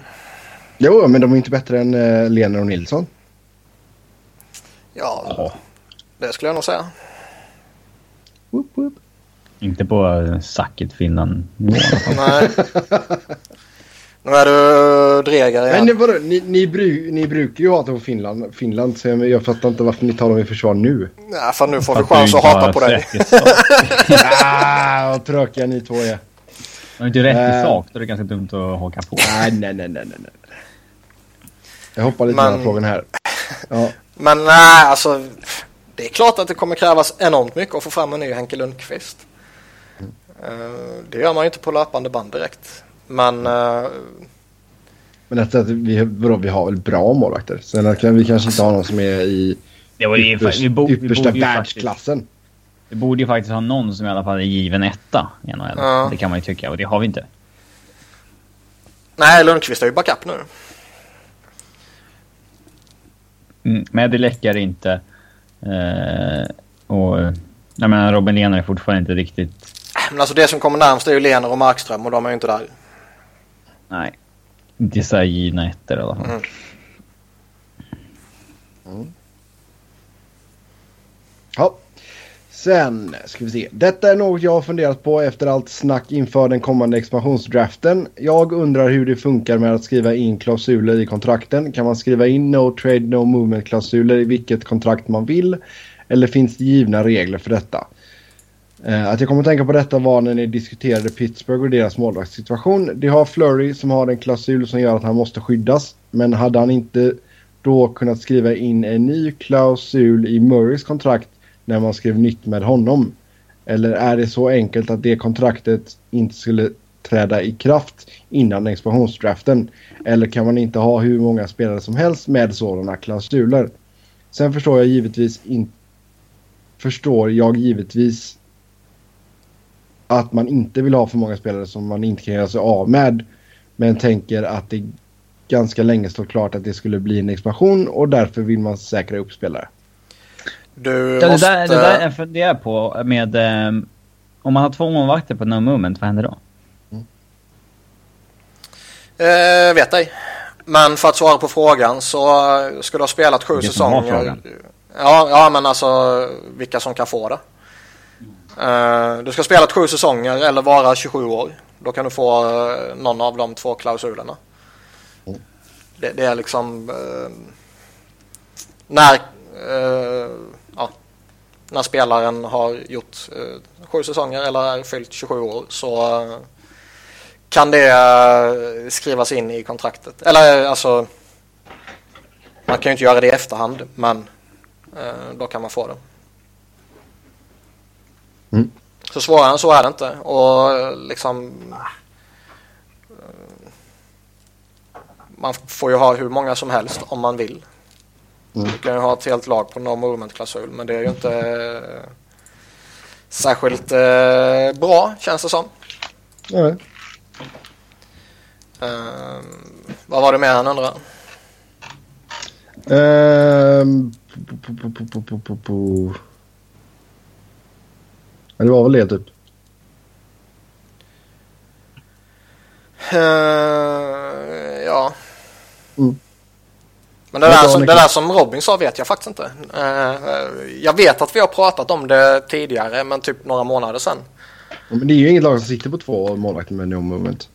jo, men de är inte bättre än uh, Lener och Nilsson. Ja, Ja. det skulle jag nog säga. Woop, woop. Inte på uh, Sacket Finland nivå. Nej. Nu är du dregare Men igen. det vadå, ni, ni, bru, ni brukar ju hata på Finland, Finland så jag, jag fattar inte varför ni tar dem i försvar nu. Nej, för nu får vi chans att hata på dig. ah, vad tråkiga ni två är. Du inte rätt i Äh. sak då är det ganska dumt att haka på. Nej, nej, nej, nej, nej. Jag hoppar lite Men- mellan frågan här. Ja, Men nej, alltså. Det är klart att det kommer krävas enormt mycket att få fram en ny Henke Lundqvist. Eh, Det gör man ju inte på löpande band direkt. Men eh, men att, att vi, vadå, vi har väl bra målvakter. Sen kan vi kanske inte ha någon som är i Det var ju, ypperst, vi, bo, vi, yppersta faktiskt, världsklassen. vi borde ju faktiskt ha någon som i alla fall är given etta i NHL. Ja. Det kan man ju tycka och det har vi inte. nej, Lundqvist är ju backup nu. Mm, med det läcker inte. Eh, och jag menar Robin Lehner är fortfarande inte riktigt... Men alltså det som kommer närmst är ju Lener och Markström och de är ju inte där. Nej. Inte så här givna ettor i alla fall. Mm. Ja. Sen ska vi se. Detta är något jag har funderat på efter allt snack inför den kommande expansionsdraften. Jag undrar hur det funkar med att skriva in klausuler i kontrakten. Kan man skriva in no trade no movement klausuler i vilket kontrakt man vill? Eller finns det givna regler för detta? Eh, att jag kommer att tänka på detta var när ni diskuterade Pittsburgh och deras målvaktssituation. De har Flurry som har en klausul som gör att han måste skyddas. Men hade han inte då kunnat skriva in en ny klausul i Murrays kontrakt när man skrev nytt med honom? Eller är det så enkelt att det kontraktet inte skulle träda i kraft innan expansionsdraften? Eller kan man inte ha hur många spelare som helst med sådana klausuler? Sen förstår jag givetvis inte förstår jag givetvis att man inte vill ha för många spelare som man inte kan göra sig av med. Men tänker att det ganska länge står klart att det skulle bli en expansion och därför vill man säkra upp spelare. Du Ja, det, måste... där, det där jag funderar på med... ehm, om man har två målvakter på no moment, vad händer då? Eh, vet ej. Men för att svara på frågan så eh, ska du ha spelat sju har säsonger. Ja, ja, men alltså vilka som kan få det. Eh, du ska ha spelat sju säsonger eller vara 27 år. Då kan du få eh, någon av de två klausulerna. Mm. Det, det är liksom eh, när, eh, när spelaren har gjort eh, sju säsonger eller är fyllt 27 år så eh, kan det eh, skrivas in i kontraktet. Eller eh, alltså man kan ju inte göra det i efterhand men eh, då kan man få det. Mm. Så svårare än så är det inte och liksom eh, man får ju ha hur många som helst om man vill. Mm. Du kan ju ha ett helt lag på no movement klausul men det är ju inte eh, särskilt eh, bra känns det som. Nej. Eh, vad var det mer han? Ehm, po, po. Ja, det var väl det typ. Eh, ja. Mm. Men det där, som, det där som Robin sa vet jag faktiskt inte. Eh, jag vet att vi har pratat om det tidigare men typ några månader sedan. Men det är ju inget lag som sitter på två målvakter med no movement.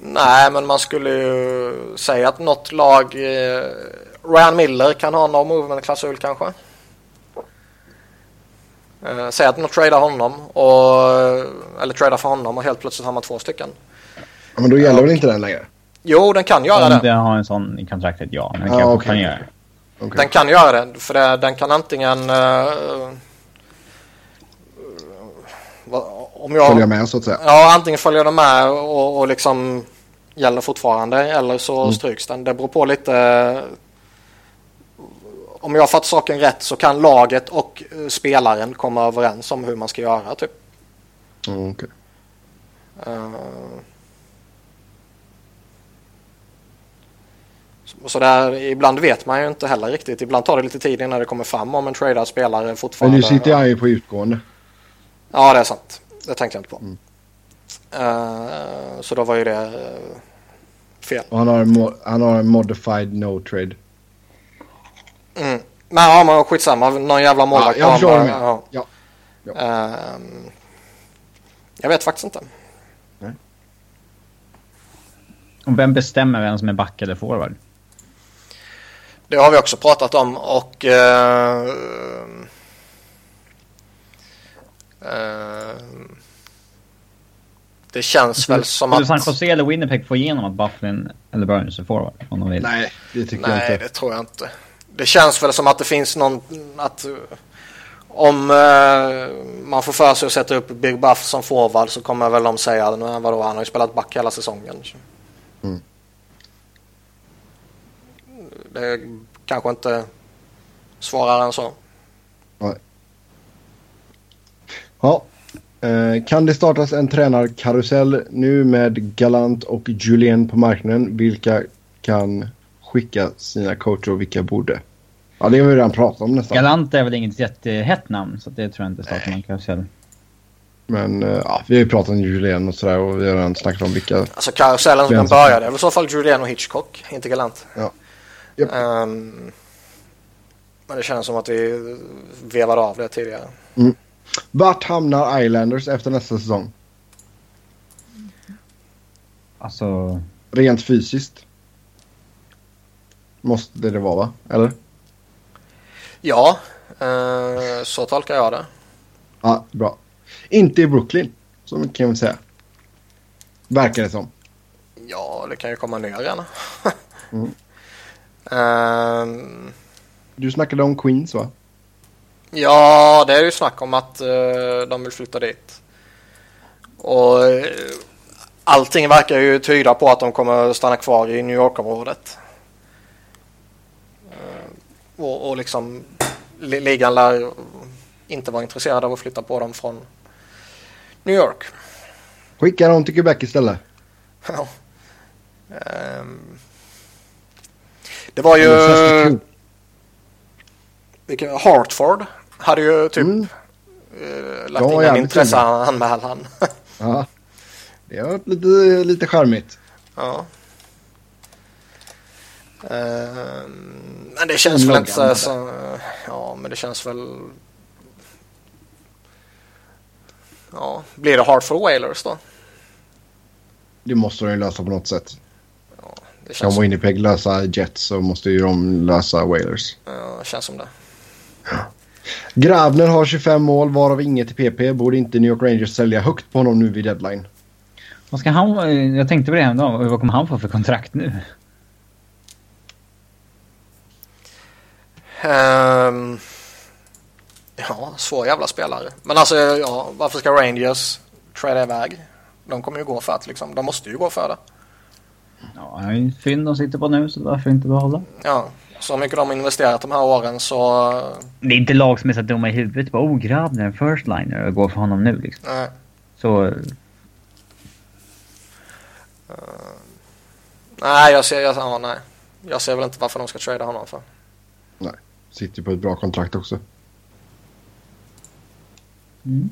Nej men man skulle ju säga att något lag eh, Ryan Miller kan ha no movement klausul kanske. Eh, säg att man tradar honom och, eller tradar för honom och helt plötsligt har man två stycken. Ja, men då gäller väl inte den längre? Jo den kan göra Om det. det har en sån i kontraktet, ja. Det Ja, kan okej. fortfarande göra. Okej. Den kan göra det, för det, den kan antingen... eh, vad- om jag, Följa med så att säga. Ja, antingen följer den med och, och liksom gäller fortfarande eller så stryks den. Det beror på lite... Om jag fattar saken rätt så kan laget och eh, spelaren komma överens om hur man ska göra typ. Mm, okej. Eh, så- Så där, ibland vet man ju inte heller riktigt. Ibland tar det lite tid innan det kommer fram om en tradad spelare Men fortfarande... nu sitter jag ju på utgående. Ja, det är sant. Det tänkte jag inte på. Eh, så då var ju det eh, fel. Och han har en, mo- han har en modified no trade. Mm. Men ja, men skitsamma. Någon jävla målvakt. Ja, jag förstår du menar. ja. Ja. Ehm, jag vet faktiskt inte. Och vem bestämmer vem som är back eller forward? Det har vi också pratat om och... eh, eh, det känns väl som Skulle San att... Jose eller Winnipeg få igenom att Bufflin eller Burns är forward? Om de vill. Nej, det tycker Nej, jag inte. det tror jag inte. Det känns väl som att det finns någon... Att, eh, om eh, man får för sig att sätta upp Big Buff som forward så kommer väl de säga "Nej, vadå, han har ju spelat back hela säsongen. Mm. Det är kanske inte svårare än så. Ja. Eh, kan det startas en tränarkarusell nu med Galant och Julien på marknaden? Vilka kan skicka sina coacher och vilka borde? Ja, det har vi redan pratat om nästan. Galant är väl inget jättehett namn, så det tror jag inte startar någon karusell. Men eh, ja, vi har ju pratat om Julien och sådär och vi har redan snackat om vilka. Alltså karusellen som Vem som- började är väl i så fall Julian och Hitchcock, inte Galant. Ja. Japp. Ehm, men det känns som att vi vevade av det tidigare. Vart hamnar Islanders efter nästa säsong? Alltså, Rent fysiskt. Måste det vara va? Eller? Ja, eh, så tolkar jag det. Ja, bra. Inte i Brooklyn. Så mycket kan vi säga. Verkar det som. Ja, det kan ju komma nya gärna. Mm. Ehm, Du snackade om Queens va? ja, det är ju snack om att eh, de vill flytta dit. Och eh, allting verkar ju tyda på att de kommer stanna kvar i New York-området. Eh, och, och liksom li- ligan lär inte vara intresserad av att flytta på dem från New York. Skicka dem till Quebec istället. [LAUGHS] Ja. Ehm, det var ju... Vilken, Hartford hade ju typ Mm. eh, lagt Ja, in en intresseanmälan. [LAUGHS] Ja. Det har varit lite, lite charmigt. ja. Ehm, men det känns väl inte så... Ja, men det känns väl... Ja, blir det Hartford Whalers då? Det måste de ju lösa på något sätt. Det Kan känns, Winnipeg lösa Jets så måste ju de lösa Whalers. ja, känns som det. Grabner har 25 mål varav inget i PP. Borde inte New York Rangers sälja högt på honom nu vid deadline? vad ska han... Jag tänkte på det häromdagen. Vad kommer han få för kontrakt nu? Ehm, ja, svår jävla spelare. Men alltså, ja, varför ska Rangers trada iväg? De kommer ju gå för att liksom, de måste ju gå för det. Ja, han är ju fynd de sitter på nu, så varför inte behålla? Ja, så mycket de har investerat de här åren så... Det är inte lag som är så dumma i huvudet. Bara, oh Grabner, first liner och går för honom nu liksom. Nej. Så Nej, jag ser, jag, ja, nej. jag ser väl inte varför de ska trada honom för. Nej, sitter ju på ett bra kontrakt också. Mm.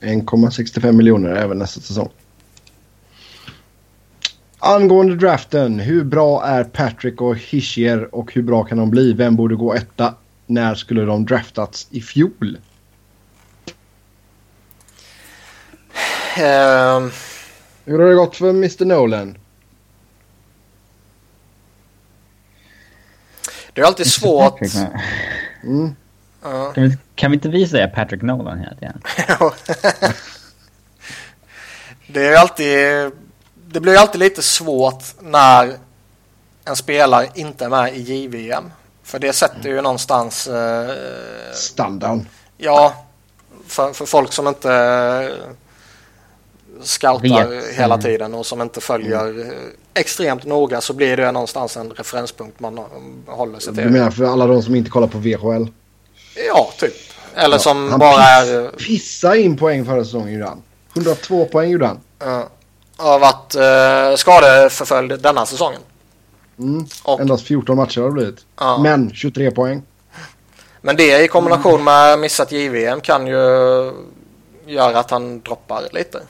1,65 miljoner även nästa säsong. Angående draften, hur bra är Patrick och Hischier och hur bra kan de bli? Vem borde gå etta? När skulle de draftats i fjol? Ehm, Hur har det gått för Mr Nolan? det är alltid svårt. Mm. Kan, vi, kan vi inte vi säga Patrick Nolan hela tiden? [LAUGHS] det är alltid... Det blir alltid lite svårt när en spelare inte är med i JVM. För det sätter ju någonstans... Eh, Standard. ja, för, för folk som inte eh, scoutar Vet. hela Mm. tiden och som inte följer eh, extremt noga så blir det någonstans en referenspunkt man eh, håller sig Du till. menar för alla de som inte kollar på VHL? Ja, typ. Eller Ja, som han bara piss, är... Pissa in poäng förra säsongen gjorde han. 102 poäng gjorde han. Uh, har varit uh, skadeförföljd denna säsongen. Mm. Och, Endast 14 matcher har det blivit. Ja. Men 23 poäng. men det i kombination med missat JVM kan ju göra att han droppar lite.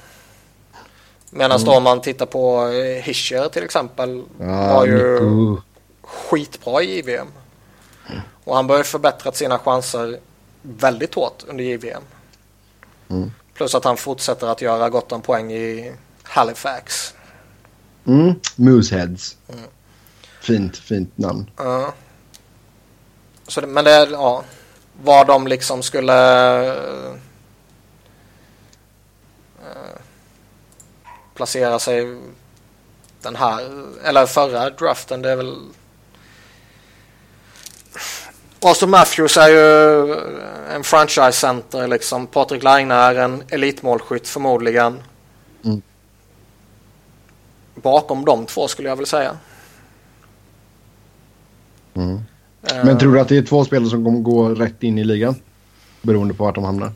Medan då om man tittar på eh, Hischer till exempel har ju Nico. skitbra i JVM. Och han bör ju förbättrat sina chanser väldigt hårt under JVM. Mm. Plus att han fortsätter att göra gott om poäng i Halifax. Mm. Mooseheads. Mm. Fint, fint namn. Ja. Så det, men det är, ja. Vad de liksom skulle... eh, placera sig den här, eller förra draften, det är väl... Austin Matthews är ju en franchise center liksom. Patrik Laine är en elitmålskytt förmodligen. Bakom de två skulle jag väl säga. Mm. Eh, Men tror du att det är två spelare som kommer gå rätt in i ligan? Beroende på vart de hamnar.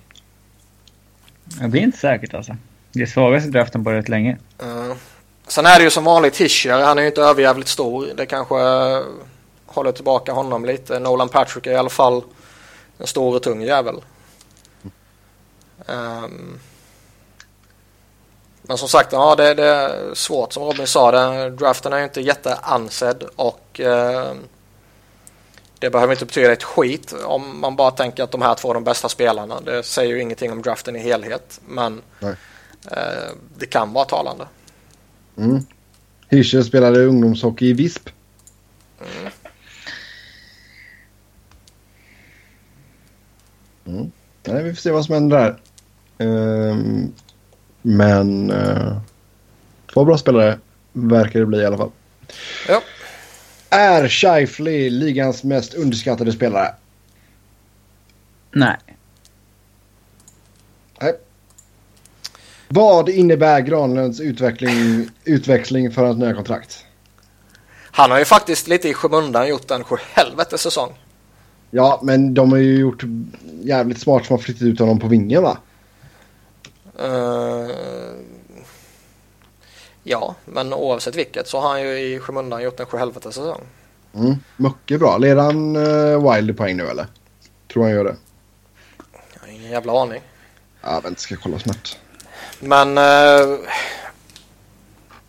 Det blir inte säkert alltså. Det är svagaste draften på rätt länge. Eh, sen är det ju som vanligt Hischer. Han är ju inte överjävligt stor. Det kanske eh, håller tillbaka honom lite. Nolan Patrick är i alla fall en stor och tung jävel. Ehm, men som sagt, ja, det, det är svårt som Robin sa. Det, draften är ju inte jätteansedd och eh, det behöver inte betyda ett skit om man bara tänker att de här två är de bästa spelarna. Det säger ju ingenting om draften i helhet. Men eh, det kan vara talande. Mm. Hirscher spelade ungdomshockey i Visp. Mm. Nej, vi får se vad som händer där. Ehm, men uh, två bra spelare verkar det bli i alla fall. Ja. Är Scheifly ligans mest underskattade spelare? Nej. Nej. Vad innebär Granlunds utveckling, utväxling för ett nya kontrakt? Han har ju faktiskt lite i skymundan gjort en helvete säsong. Ja, men de har ju gjort jävligt smart som har flyttat ut honom på vingen va? Eh, ja, men oavsett vilket så har han ju i skymundan gjort en helvete säsong. Mm. Mycket bra. Leder han uh, Wild i poäng nu eller? Tror han gör det. Jag har ingen jävla aning. Ja, vänta ska jag kolla snabbt. Men eh,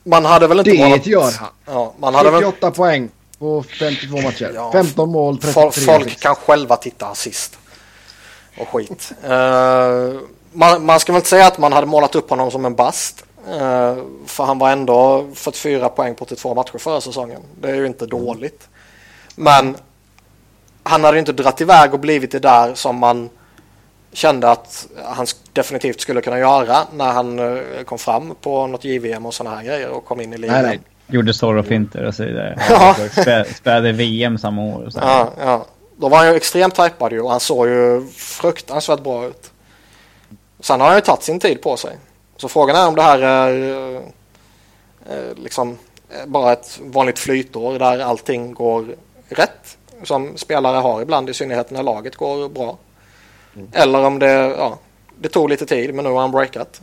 man hade väl inte Det målat... gör han. Ja, man hade väl... 78 poäng på 52 matcher. Ja, 15 mål, 33 Folk, folk kan själva titta assist. Och skit. Eh, man, man ska väl inte säga att man hade målat upp honom som en bast. Eh, för han var ändå 44 poäng på 82 matcher förra säsongen. Det är ju inte dåligt. Men han hade ju inte dratt iväg och blivit det där som man kände att han definitivt skulle kunna göra när han eh, kom fram på något JVM och sådana här grejer och kom in i ligan. Nej, nej. Gjorde Zorro-finter och så vidare. [LAUGHS] Ja. Spä, spädde VM samma år. Och så. Ja, ja. Då var han ju extremt tajpad ju och han såg ju fruktansvärt bra ut. Sen har han ju tagit sin tid på sig. Så frågan är om det här är eh, eh, liksom eh, bara ett vanligt flytår där allting går rätt. som spelare har ibland i synnerhet när laget går bra. Mm. Eller om det, ja, det tog lite tid men nu har han breakat.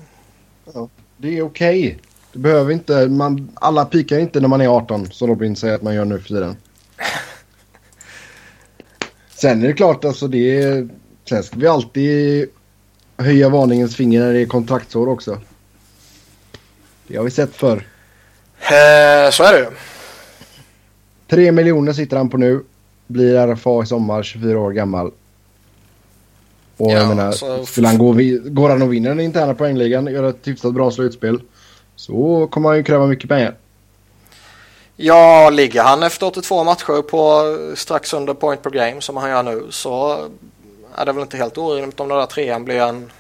Ja, det är okej. Okay. Det behöver inte, man, alla pikar inte när man är 18 som Robin säger att man gör nu för tiden. [LAUGHS] Sen är det klart alltså det är, sen ska vi alltid höja varningens finger när det är kontraktsår också. Det har vi sett förr. Eh, så är det ju. Tre miljoner sitter han på nu. Blir RFA i sommar, 24 år gammal. Och ja, jag menar, så... skulle han gå, går han och vinner den interna poängligan, gör ett hyfsat bra slutspel. Så kommer han ju kräva mycket pengar. Ja, ligger han efter 82 matcher på strax under point per game som han gör nu så är det väl inte helt orimligt om den där trean blir en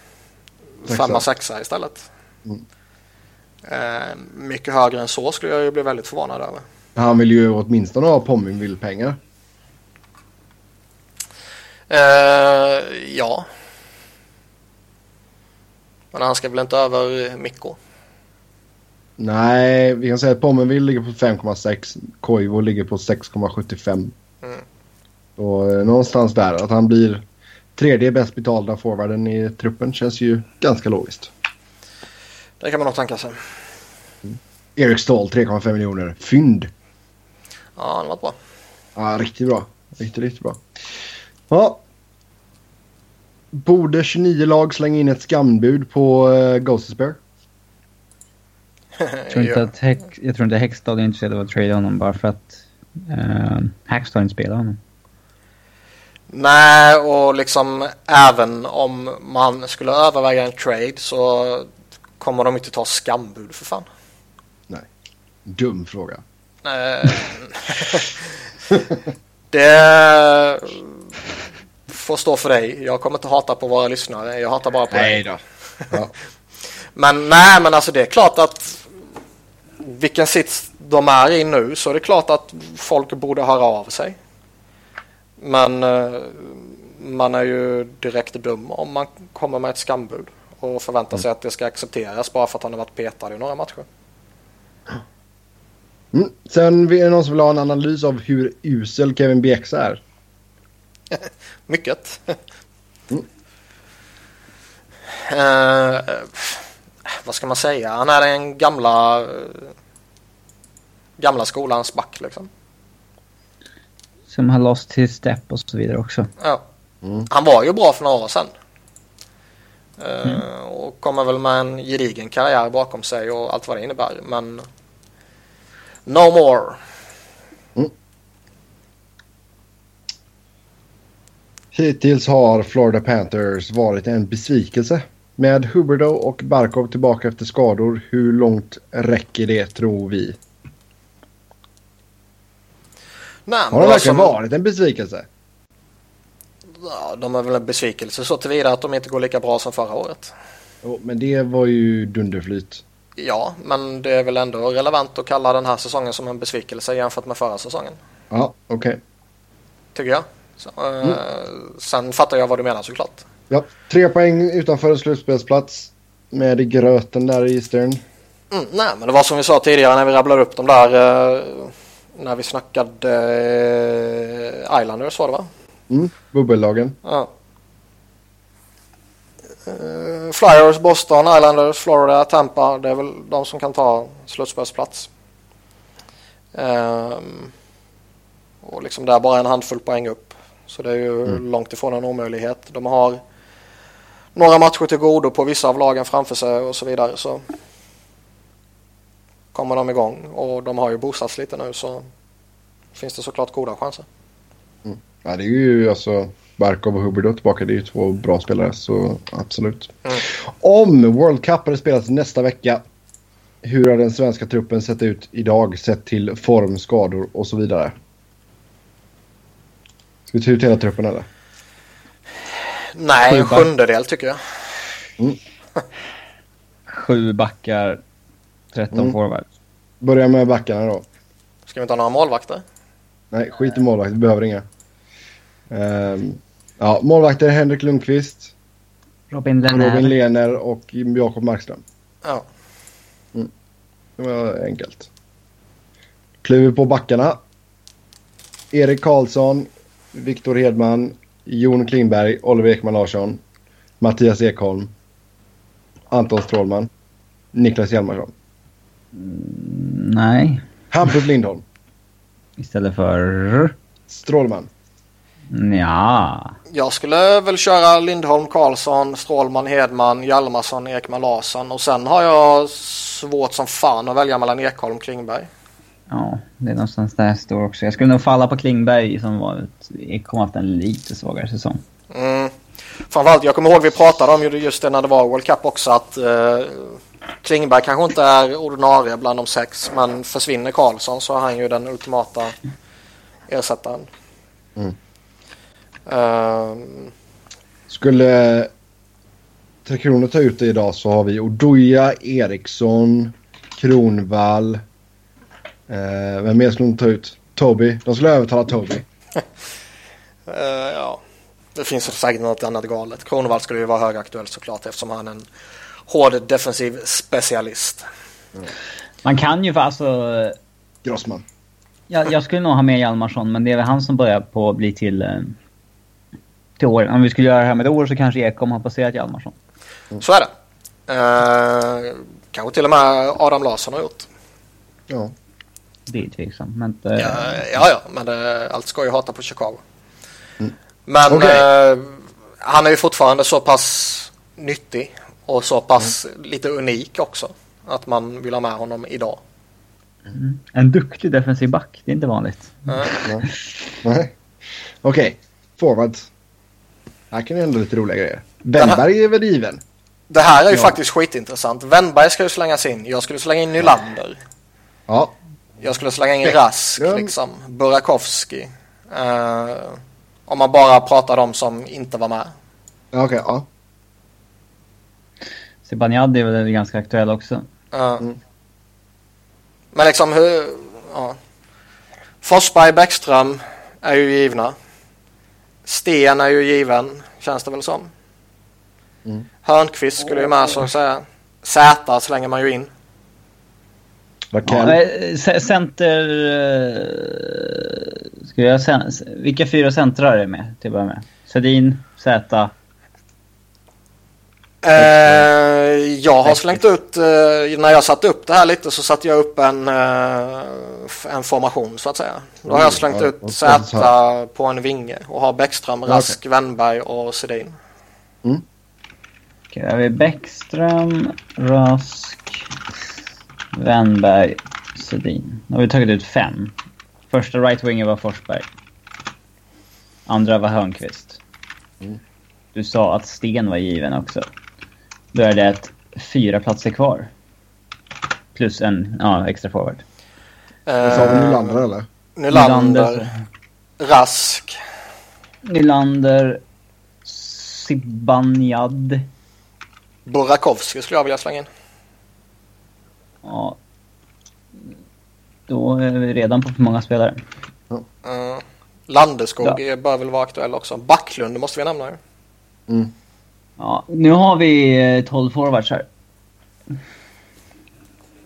femma, sexa istället. Mm. Eh, mycket högre än så skulle jag ju bli väldigt förvånad över. Han vill ju åtminstone ha Pominville-pengar. Eh, ja. Men han ska väl inte över Mikko? Nej, vi kan säga att Pommenville ligger på 5,6. Koivu ligger på 6,75. Mm. Och eh, någonstans där, att han blir tredje bäst betalda forwarden i truppen känns ju ganska logiskt. Det kan man nog tänka sig. Mm. Erik Ståhl 3,5 miljoner. Fynd. Ja, det var bra. Ja, riktigt bra. Riktigt, riktigt bra. Ja. Borde 29 lag slänga in ett skambud på uh, Ghost Spare? [LAUGHS] jag, tror inte att Hex, jag tror inte Hextall är intresserad av att trada honom bara för att uh, Hackstall inte spelar honom. Nej, och liksom även om man skulle överväga en trade så kommer de inte ta skambud för fan. Nej, dum fråga. [LAUGHS] det får stå för dig. Jag kommer inte hata på våra lyssnare. Jag hatar bara på nej dig. Då. Ja. [LAUGHS] men nej, men alltså det är klart att vilken sits de är i nu så är det klart att folk borde höra av sig. Men eh, man är ju direkt dum om man kommer med ett skambud och förväntar sig mm. att det ska accepteras bara för att han har varit petad i några matcher. Mm. Sen är det någon som vill ha en analys av hur usel Kevin BX är. [LAUGHS] Mycket. [LAUGHS] mm. uh, vad ska man säga? Han är den gamla gamla skolans back liksom. Som har lost his step och så vidare också. Ja. Mm. Han var ju bra för några år sedan. Uh, mm. Och kommer väl med en gedigen karriär bakom sig och allt vad det innebär. Men No more. Mm. Hittills har Florida Panthers varit en besvikelse. Med Huberdo och Barkov tillbaka efter skador, hur långt räcker det tror vi? Nej, har det verkligen som... varit en besvikelse? Ja, de är väl en besvikelse så tillvida att de inte går lika bra som förra året. Oh, men det var ju dunderflyt. Ja, men det är väl ändå relevant att kalla den här säsongen som en besvikelse jämfört med förra säsongen. Ja, okej. Okay. Tycker jag. Så, eh, mm. sen fattar jag vad du menar såklart. Ja, tre poäng utanför slutspelsplats med gröten där i Eastern. Mm, nej, men det var som vi sa tidigare när vi rabblade upp de där eh, när vi snackade eh, Islanders var det va? Mm, bubbellagen. Ja. Eh, Flyers, Boston, Islanders, Florida, Tampa. Det är väl de som kan ta slutspelsplats. Um, och liksom där bara en handfull poäng upp. Så det är ju mm. långt ifrån en omöjlighet. De har några matcher till godo på vissa av lagen framför sig och så vidare. Så kommer de igång och de har ju boostats lite nu så finns det såklart goda chanser. Mm. Ja, det är ju alltså Barkov och Huberdo tillbaka. Det är ju två bra spelare så absolut. Mm. Om World Cup hade spelats nästa vecka. Hur har den svenska truppen sett ut idag sett till form, skador och så vidare? Ska vi ta ut hela truppen eller? Nej, en sjundedel tycker jag. Mm. Sju backar, 13 mm. forwards. Börja med backarna då. Ska vi inte ha några målvakter? Nej, skit i målvakt. Vi behöver inga. Um, Ja, målvakter Henrik Lundqvist. Robin Lehner. Robin Lehner och Jakob Markström. Ja. Mm. Det var enkelt. Kliver på backarna. Erik Karlsson, Viktor Hedman, Jon Klingberg, Oliver Ekman Larsson, Mattias Ekholm, Anton Strålman, Niklas Hjalmarsson. Nej. Hampus Lindholm, [LAUGHS] Istället för... Strålman. Ja. Jag skulle väl köra Lindholm, Karlsson, Strålman, Hedman, Hjalmarsson, Ekman Larsson och sen har jag svårt som fan att välja mellan Ekholm och Klingberg. Ja, det är någonstans där jag står också. Jag skulle nog falla på Klingberg som var ett... Har haft en lite svagare säsong. Mm. Framförallt, jag kommer ihåg vi pratade om ju just det när det var World Cup också att eh, Klingberg kanske inte är ordinarie bland de sex men försvinner Karlsson så är han ju den ultimata ersättaren. Mm. Ehm, Skulle Tre Kronor ta ut det idag så har vi Oduya, Eriksson, Kronvall. Eh, vem mer skulle de ta ut? Toby. De skulle övertala Toby. [LAUGHS] eh, ja. Det finns säkert något annat galet. Kronwall skulle ju vara högaktuell såklart eftersom han är en hård defensiv specialist. Man kan ju för alltså... Grossman. Jag, jag skulle nog ha med Hjalmarsson, men det är väl han som börjar på att bli till... eh, Till år. Om vi skulle göra det här med år så kanske Ekholm har passerat Hjalmarsson. Så är det. Eh, kanske till och med Adam Larsson har gjort. Ja. Det är tveksamt, men inte... Ja, ja, ja men det, allt ska ju hata på Chicago. Men Okej. eh, han är ju fortfarande så pass nyttig och så pass lite unik också. Att man vill ha med honom idag. En duktig defensiv back, det är inte vanligt. Nej. Nej. Okej. Forwards. Här kan vi ändå lite roliga grejer. Wennberg är väl given? det här är ju Ja. faktiskt skitintressant. Wennberg ska ju slängas in. Jag skulle slänga in Nylander. Ja. Jag skulle slänga in Rask Bäckström. liksom. Burakovsky. Eh, om man bara pratar de som inte var med. Ja, Okej, ja. Zibanejad är väl ganska aktuell också. Eh, Mm. Men liksom hur... Ja. Forsberg, Bäckström är ju givna. Sten är ju given, känns det väl som. Mm. Hörnqvist skulle ju med så att säga. Zäta slänger man ju in. Ja, eh, ce- center... eh, Ska jag sen, vilka fyra centrar är med till att börja med? Sedin, Zäta. Eh, jag har slängt ut, eh, när jag satte upp det här lite så satte jag upp en, eh, en formation så att säga. Då har jag slängt Mm, ja, ut Zäta på en vinge och har Bäckström. Rask, Wennberg och Sedin. Okej, då har vi Bäckström, Rask, Wennberg, Sedin. Då har vi tagit ut fem. Första right winger var Forsberg. Andra var Hörnqvist. Mm. Du sa att Sten var given också. Då är det fyra platser kvar. Plus en ja, extra forward. Vad sa vi Eh, Nylander eller? Nylander, Rask. Nylander, Zibanejad. Burakovsky skulle jag vilja slänga in. Ja. Då är vi redan på för många spelare. Uh, Landeskog är- bör väl vara aktuell också. Backlund måste vi nämna ju. Mm. Ja, nu har vi eh, 12 forwards här.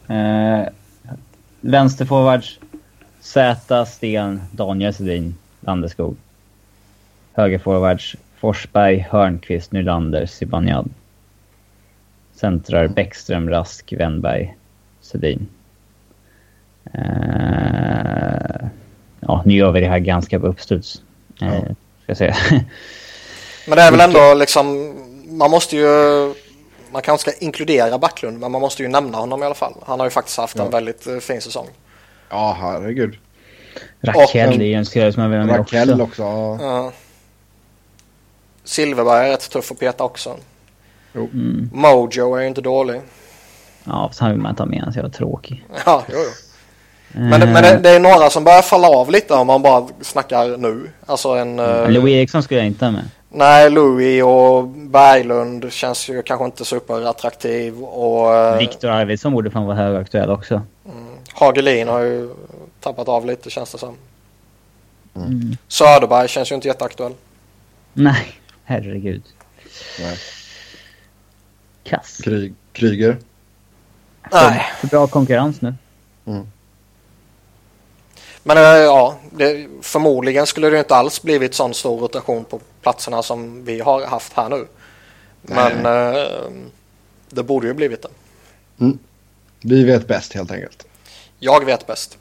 Eh, vänsterforwards. Zäta, Sten, Daniel Sedin, Landeskog. Högerforwards. Forsberg, Hörnqvist, Nylander, Zibanejad. Centrar Bäckström, Rask, Wennberg, Sedin. Eh, ja, nu gör vi det här ganska på uppstuds. Eh, ska jag säga. Men det är väl [LAUGHS] ändå liksom, man måste ju, man kanske ska inkludera Backlund men man måste ju nämna honom i alla fall. Han har ju faktiskt haft en Ja. väldigt eh, fin säsong. Ja, herregud. Rakell är ju en spelare som jag vill ha med Rakell också. också. ja. Silverberg är rätt tuff att peta också. Mm. Mojo är ju inte dålig. Ja, fast han vill man inte ha med. Han är så jävla tråkig. Ja, jo, jo. Men, det, men det, det är några som börjar falla av lite om man bara snackar nu. Alltså en... Eh, eh, Louis Eriksson skulle jag inte ha med. Nej, Louis och Berglund känns ju kanske inte superattraktiv och eh, Viktor Arvidsson borde fan vara högaktuell också. Hagelin har ju tappat av lite känns det som. Mm. Söderberg känns ju inte jätteaktuell. Nej, herregud. Nej. Kass. Krig, Kryger. Nej, För bra konkurrens nu. Men eh, ja, det, förmodligen skulle det inte alls blivit sån stor rotation på platserna som vi har haft här nu. Men eh, det borde ju blivit det. Mm. Vi vet bäst helt enkelt. Jag vet bäst.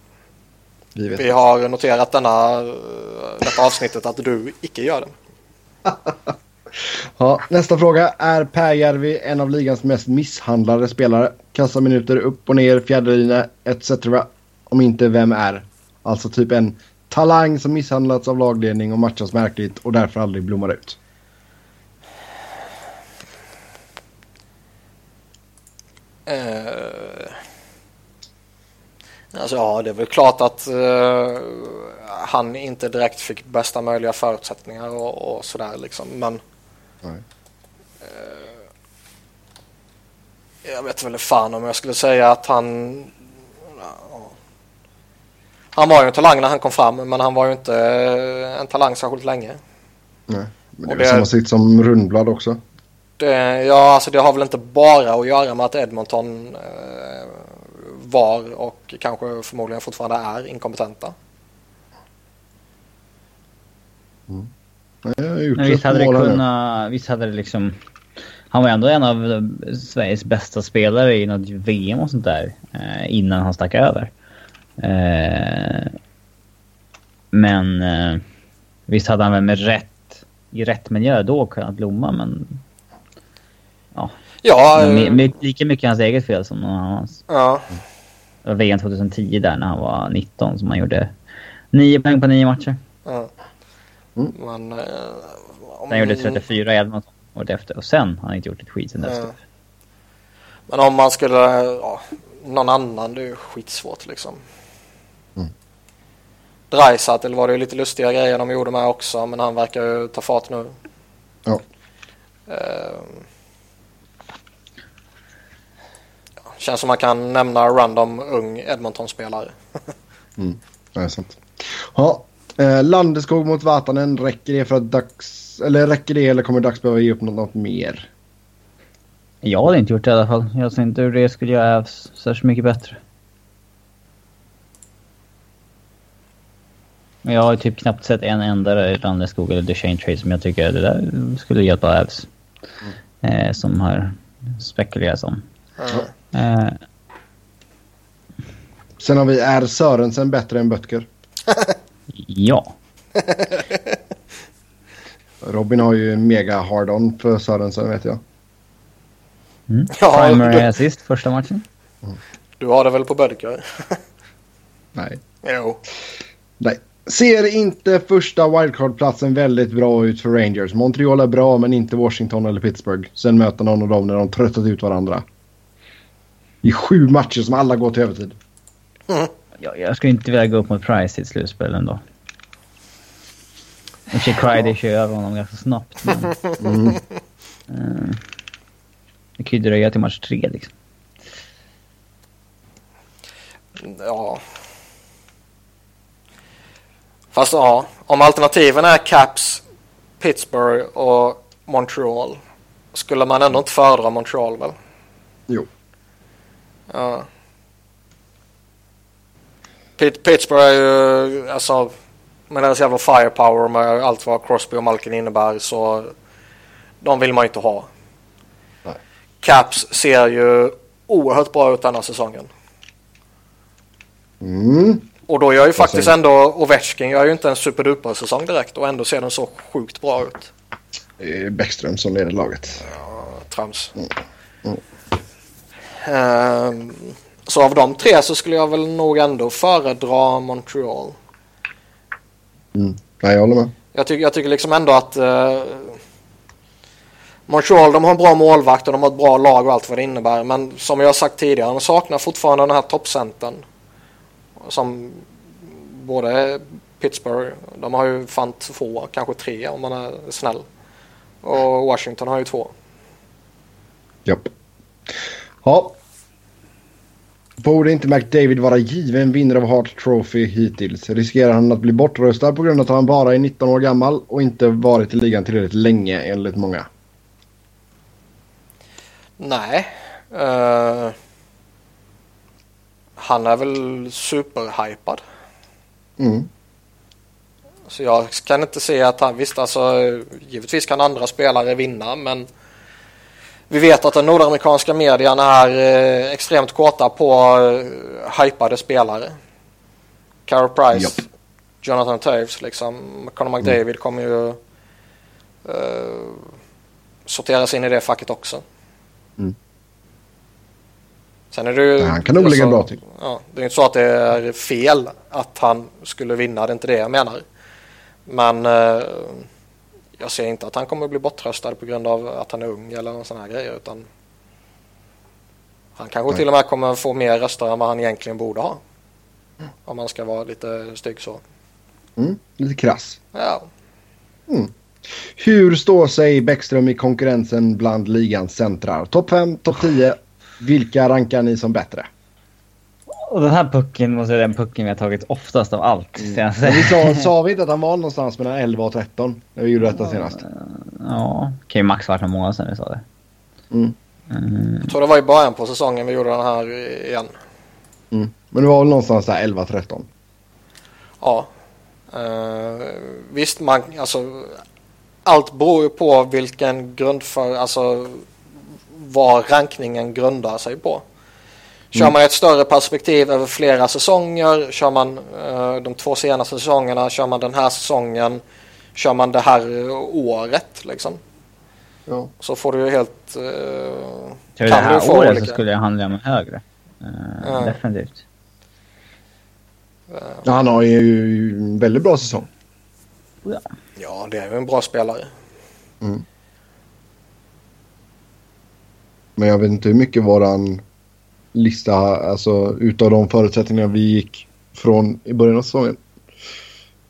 Vi, vet Vi bäst. har noterat denna, detta avsnittet att du icke gör det. [LAUGHS] Ja, nästa fråga. Är Pääjärvi en av ligans mest misshandlade spelare? Kassa minuter upp och ner, fjärdelinje etc. Om inte, vem är? Alltså typ en talang som misshandlats av lagledning och matchas märkligt och därför aldrig blommar ut. Eh, alltså ja, det är väl klart att eh, han inte direkt fick bästa möjliga förutsättningar och, och sådär liksom. Men Nej. jag vet väl fan om jag skulle säga att han... Han var ju en talang när han kom fram men han var ju inte eh, en talang särskilt länge. Nej. Men det är Och väl samma sitt som Rundblad också. Det, ja, alltså det har väl inte bara att göra med att Edmonton eh, var och kanske förmodligen fortfarande är inkompetenta. Nej, Men ett visst hade det kunnat... Visst hade det liksom... Han var ändå en av Sveriges bästa spelare i något VM och sånt där. Eh, innan han stack över. Eh, men... Eh, visst hade han väl med rätt... I rätt miljö då kunnat blomma men... Ja, men eh, med, med lika mycket hans eget fel som någon annans. ja, Det var VM 2010 där när han var 19 som han gjorde 9 poäng på 9 matcher. ja. Mm. Men... Eh, om, Sen gjorde 34 i Edmonton året efter och sen har han inte gjort ett skit sen dess. Ja. typ. Men om man skulle... Ja, någon annan, det är ju skitsvårt liksom. Mm. Dreisaitl var det ju lite lustiga grejer de gjorde med också men han verkar ju ta fart nu. Ja. Ja, känns som man kan nämna random ung Edmonton-spelare. [LAUGHS] Nej, sant. Ja, eh, Landeskog mot Vatanen. Räcker det för att Dags... Eller räcker det eller kommer Dags behöva ge upp något, något mer? Jag hade inte gjort det i alla fall. Jag ser inte hur det skulle göra Avs särskilt mycket bättre. Men jag har typ knappt sett en enda Landeskog eller Duchene Trade som jag tycker det där skulle hjälpa Avs. Eh, som har spekulerats om. Mm. Eh, Sen har vi, är Sörensen bättre än Böttger? [LAUGHS] ja. [LAUGHS] Robin har ju en mega hard-on för Sörensen vet jag. Mm. Ja, Primary du- assist första matchen. Du har det väl på Bödker? Nej. [LAUGHS] jo. Nej. Ser inte första wildcard-platsen väldigt bra ut för Rangers. Montreal är bra men inte Washington eller Pittsburgh. Sen möter någon av dem när de tröttat ut varandra. I sju matcher som alla går till övertid. Jag, jag skulle inte gå upp mot Price i ett slutspel ändå. I och sig Crider kör över honom ganska snabbt men... Mm. eh, det kan ju dröja till match tre liksom. Ja. Fast ja, om alternativen är Caps, Pittsburgh och Montreal. Skulle man ändå inte föredra Montreal väl? Jo. Ja. Pitt- Pittsburgh är ju, alltså med deras jävla firepower med allt vad Crosby och Malkin innebär så de vill man ju inte ha. Nej. Caps ser ju oerhört bra ut denna säsongen. Mm. Och då gör ju faktiskt ändå Ovechkin gör ju inte en superduper säsong direkt och ändå ser den så sjukt bra ut. Det är Bäckström som leder laget. Trams. Mm. Ehm, så av de tre så skulle jag väl nog ändå föredra Montreal. Mm. Nej, jag håller med. Jag, tycker jag tycker liksom ändå att eh, Montreal de har en bra målvakt och de har ett bra lag och allt vad det innebär. Men som jag har sagt tidigare, de saknar fortfarande den här toppcentern. Som både Pittsburgh, de har ju fan två, kanske tre om man är snäll. Och Washington har ju två. Japp. Ja. Borde inte McDavid vara given vinnare av Hart Trophy hittills? Riskerar han att bli bortröstad på grund av att han bara är 19 år gammal och inte varit i ligan tillräckligt länge enligt många? Nej. Eh, han är väl superhypad. Mm. Så jag kan inte se att han, visst alltså givetvis kan andra spelare vinna men vi vet att den nordamerikanska medien är eh, extremt kåta på eh, hypade spelare. Carol Price, Japp. Jonathan Taves liksom. Conor McDavid kommer ju eh, sorteras in i det facket också. Mm. Sen är det ju... Ja, han kan nog ligga bra till. Ja, det är inte så att det är fel att han skulle vinna, det är inte det jag menar. Men eh, jag ser inte att han kommer bli bortröstad på grund av att han är ung eller någon sån här grejer. Utan han kanske Nej. till och med kommer få mer röster än vad han egentligen borde ha. Om man ska vara lite stygg så. Mm. Lite krass. Ja, Hur står sig Bäckström i konkurrensen bland ligans centrar? Topp 5, topp 10. Vilka rankar ni som bättre? Och den här pucken måste vara den pucken vi har tagit oftast av allt. Men vi sa, [LAUGHS] sa vi inte att han var någonstans mellan 11 och 13 när vi gjorde detta senast? Ja, kan ju max varit några månader sedan vi sa det. Mm. Mm. jag tror det var i början på säsongen vi gjorde den här igen. Mm. Men det var väl någonstans där 11-13. Ja. Uh, visst, man, alltså, allt beror ju på vilken grundför, alltså vad rankningen grundar sig på. Kör Mm. man ett större perspektiv över flera säsonger, kör man eh, de två senaste säsongerna, kör man den här säsongen, kör man det här eh, året liksom. Ja. Så får du ju helt... Uh, Tror det här året så skulle jag handla om högre. Eh, Ja. Definitivt. Ja, han har ju en väldigt bra säsong. Ja, det är ju en bra spelare. Men jag vet inte hur mycket våran lista, alltså utav de förutsättningar vi gick från i början av säsongen.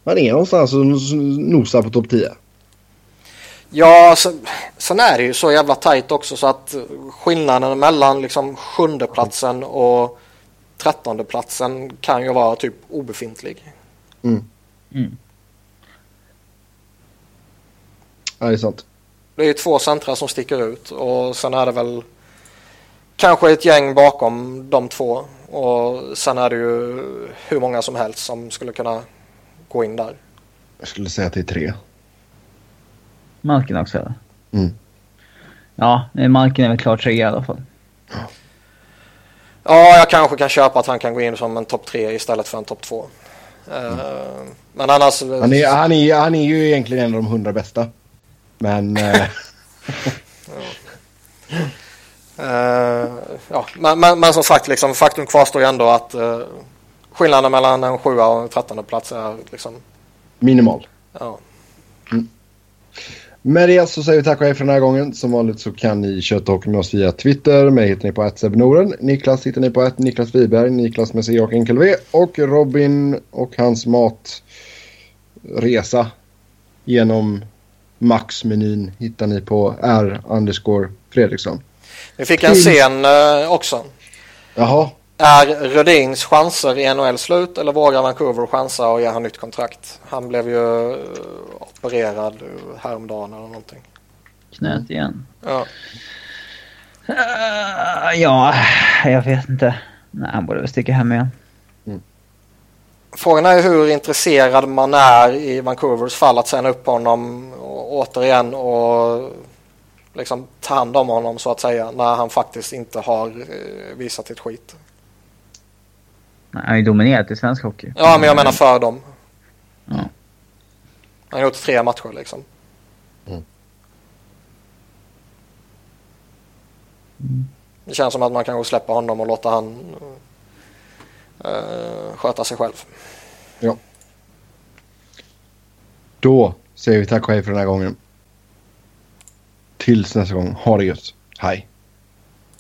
Han är någonstans och nosar på topp 10. Ja, sen, sen är det ju så jävla tajt också så att skillnaden mellan liksom sjunde platsen och trettonde platsen kan ju vara typ obefintlig. Mm. Mm. Ja, det är sant. Det är ju två centra som sticker ut och sen är det väl kanske ett gäng bakom de två och sen är det ju hur många som helst som skulle kunna gå in där. Jag skulle säga att det är tre. Malkin också eller? Mm. Ja, Malkin är väl klart trea i alla fall. Ja, jag kanske kan köpa att han kan gå in som en topp tre istället för en topp två. Eh, Men annars... Han är, han, är, han är ju egentligen en av de hundra bästa. Men [LAUGHS] eh, Eh, ja, men, men, men som sagt, liksom, faktum kvarstår ju ändå att uh, skillnaden mellan en sjua och en trettonde plats är liksom, minimal. ja. Med det så säger vi tack och hej för den här gången. Som vanligt så kan ni köta hockey med oss via Twitter. Mig hittar ni på @sebnoren. Niklas hittar ni på att Niklas Wiberg, Niklas med C och enkel V. Och Robin och hans matresa genom Max-menyn hittar ni på R underscore Fredriksson. Vi fick en scen uh, också. Jaha, Är Rödins chanser i NHL slut eller vågar Vancouver chansa och ge han nytt kontrakt? Han blev ju eh, opererad uh, häromdagen eller någonting. Knät igen. Ja. Eh, ja, jag vet inte. Nej, han borde väl sticka hem igen. Frågan är hur intresserad man är i Vancouvers fall att säga upp honom återigen och liksom ta hand om honom så att säga när han faktiskt inte har eh, visat ett skit. Nej, han har ju dominerat i svensk hockey. Ja, men jag menar för dem. Ja. Han har gjort tre matcher liksom. Det känns som att man kanske släpper honom och låter han eh, sköta sig själv. ja. Då säger vi tack och hej för den här gången. Tills nästa gång. Ha det gött. Hej.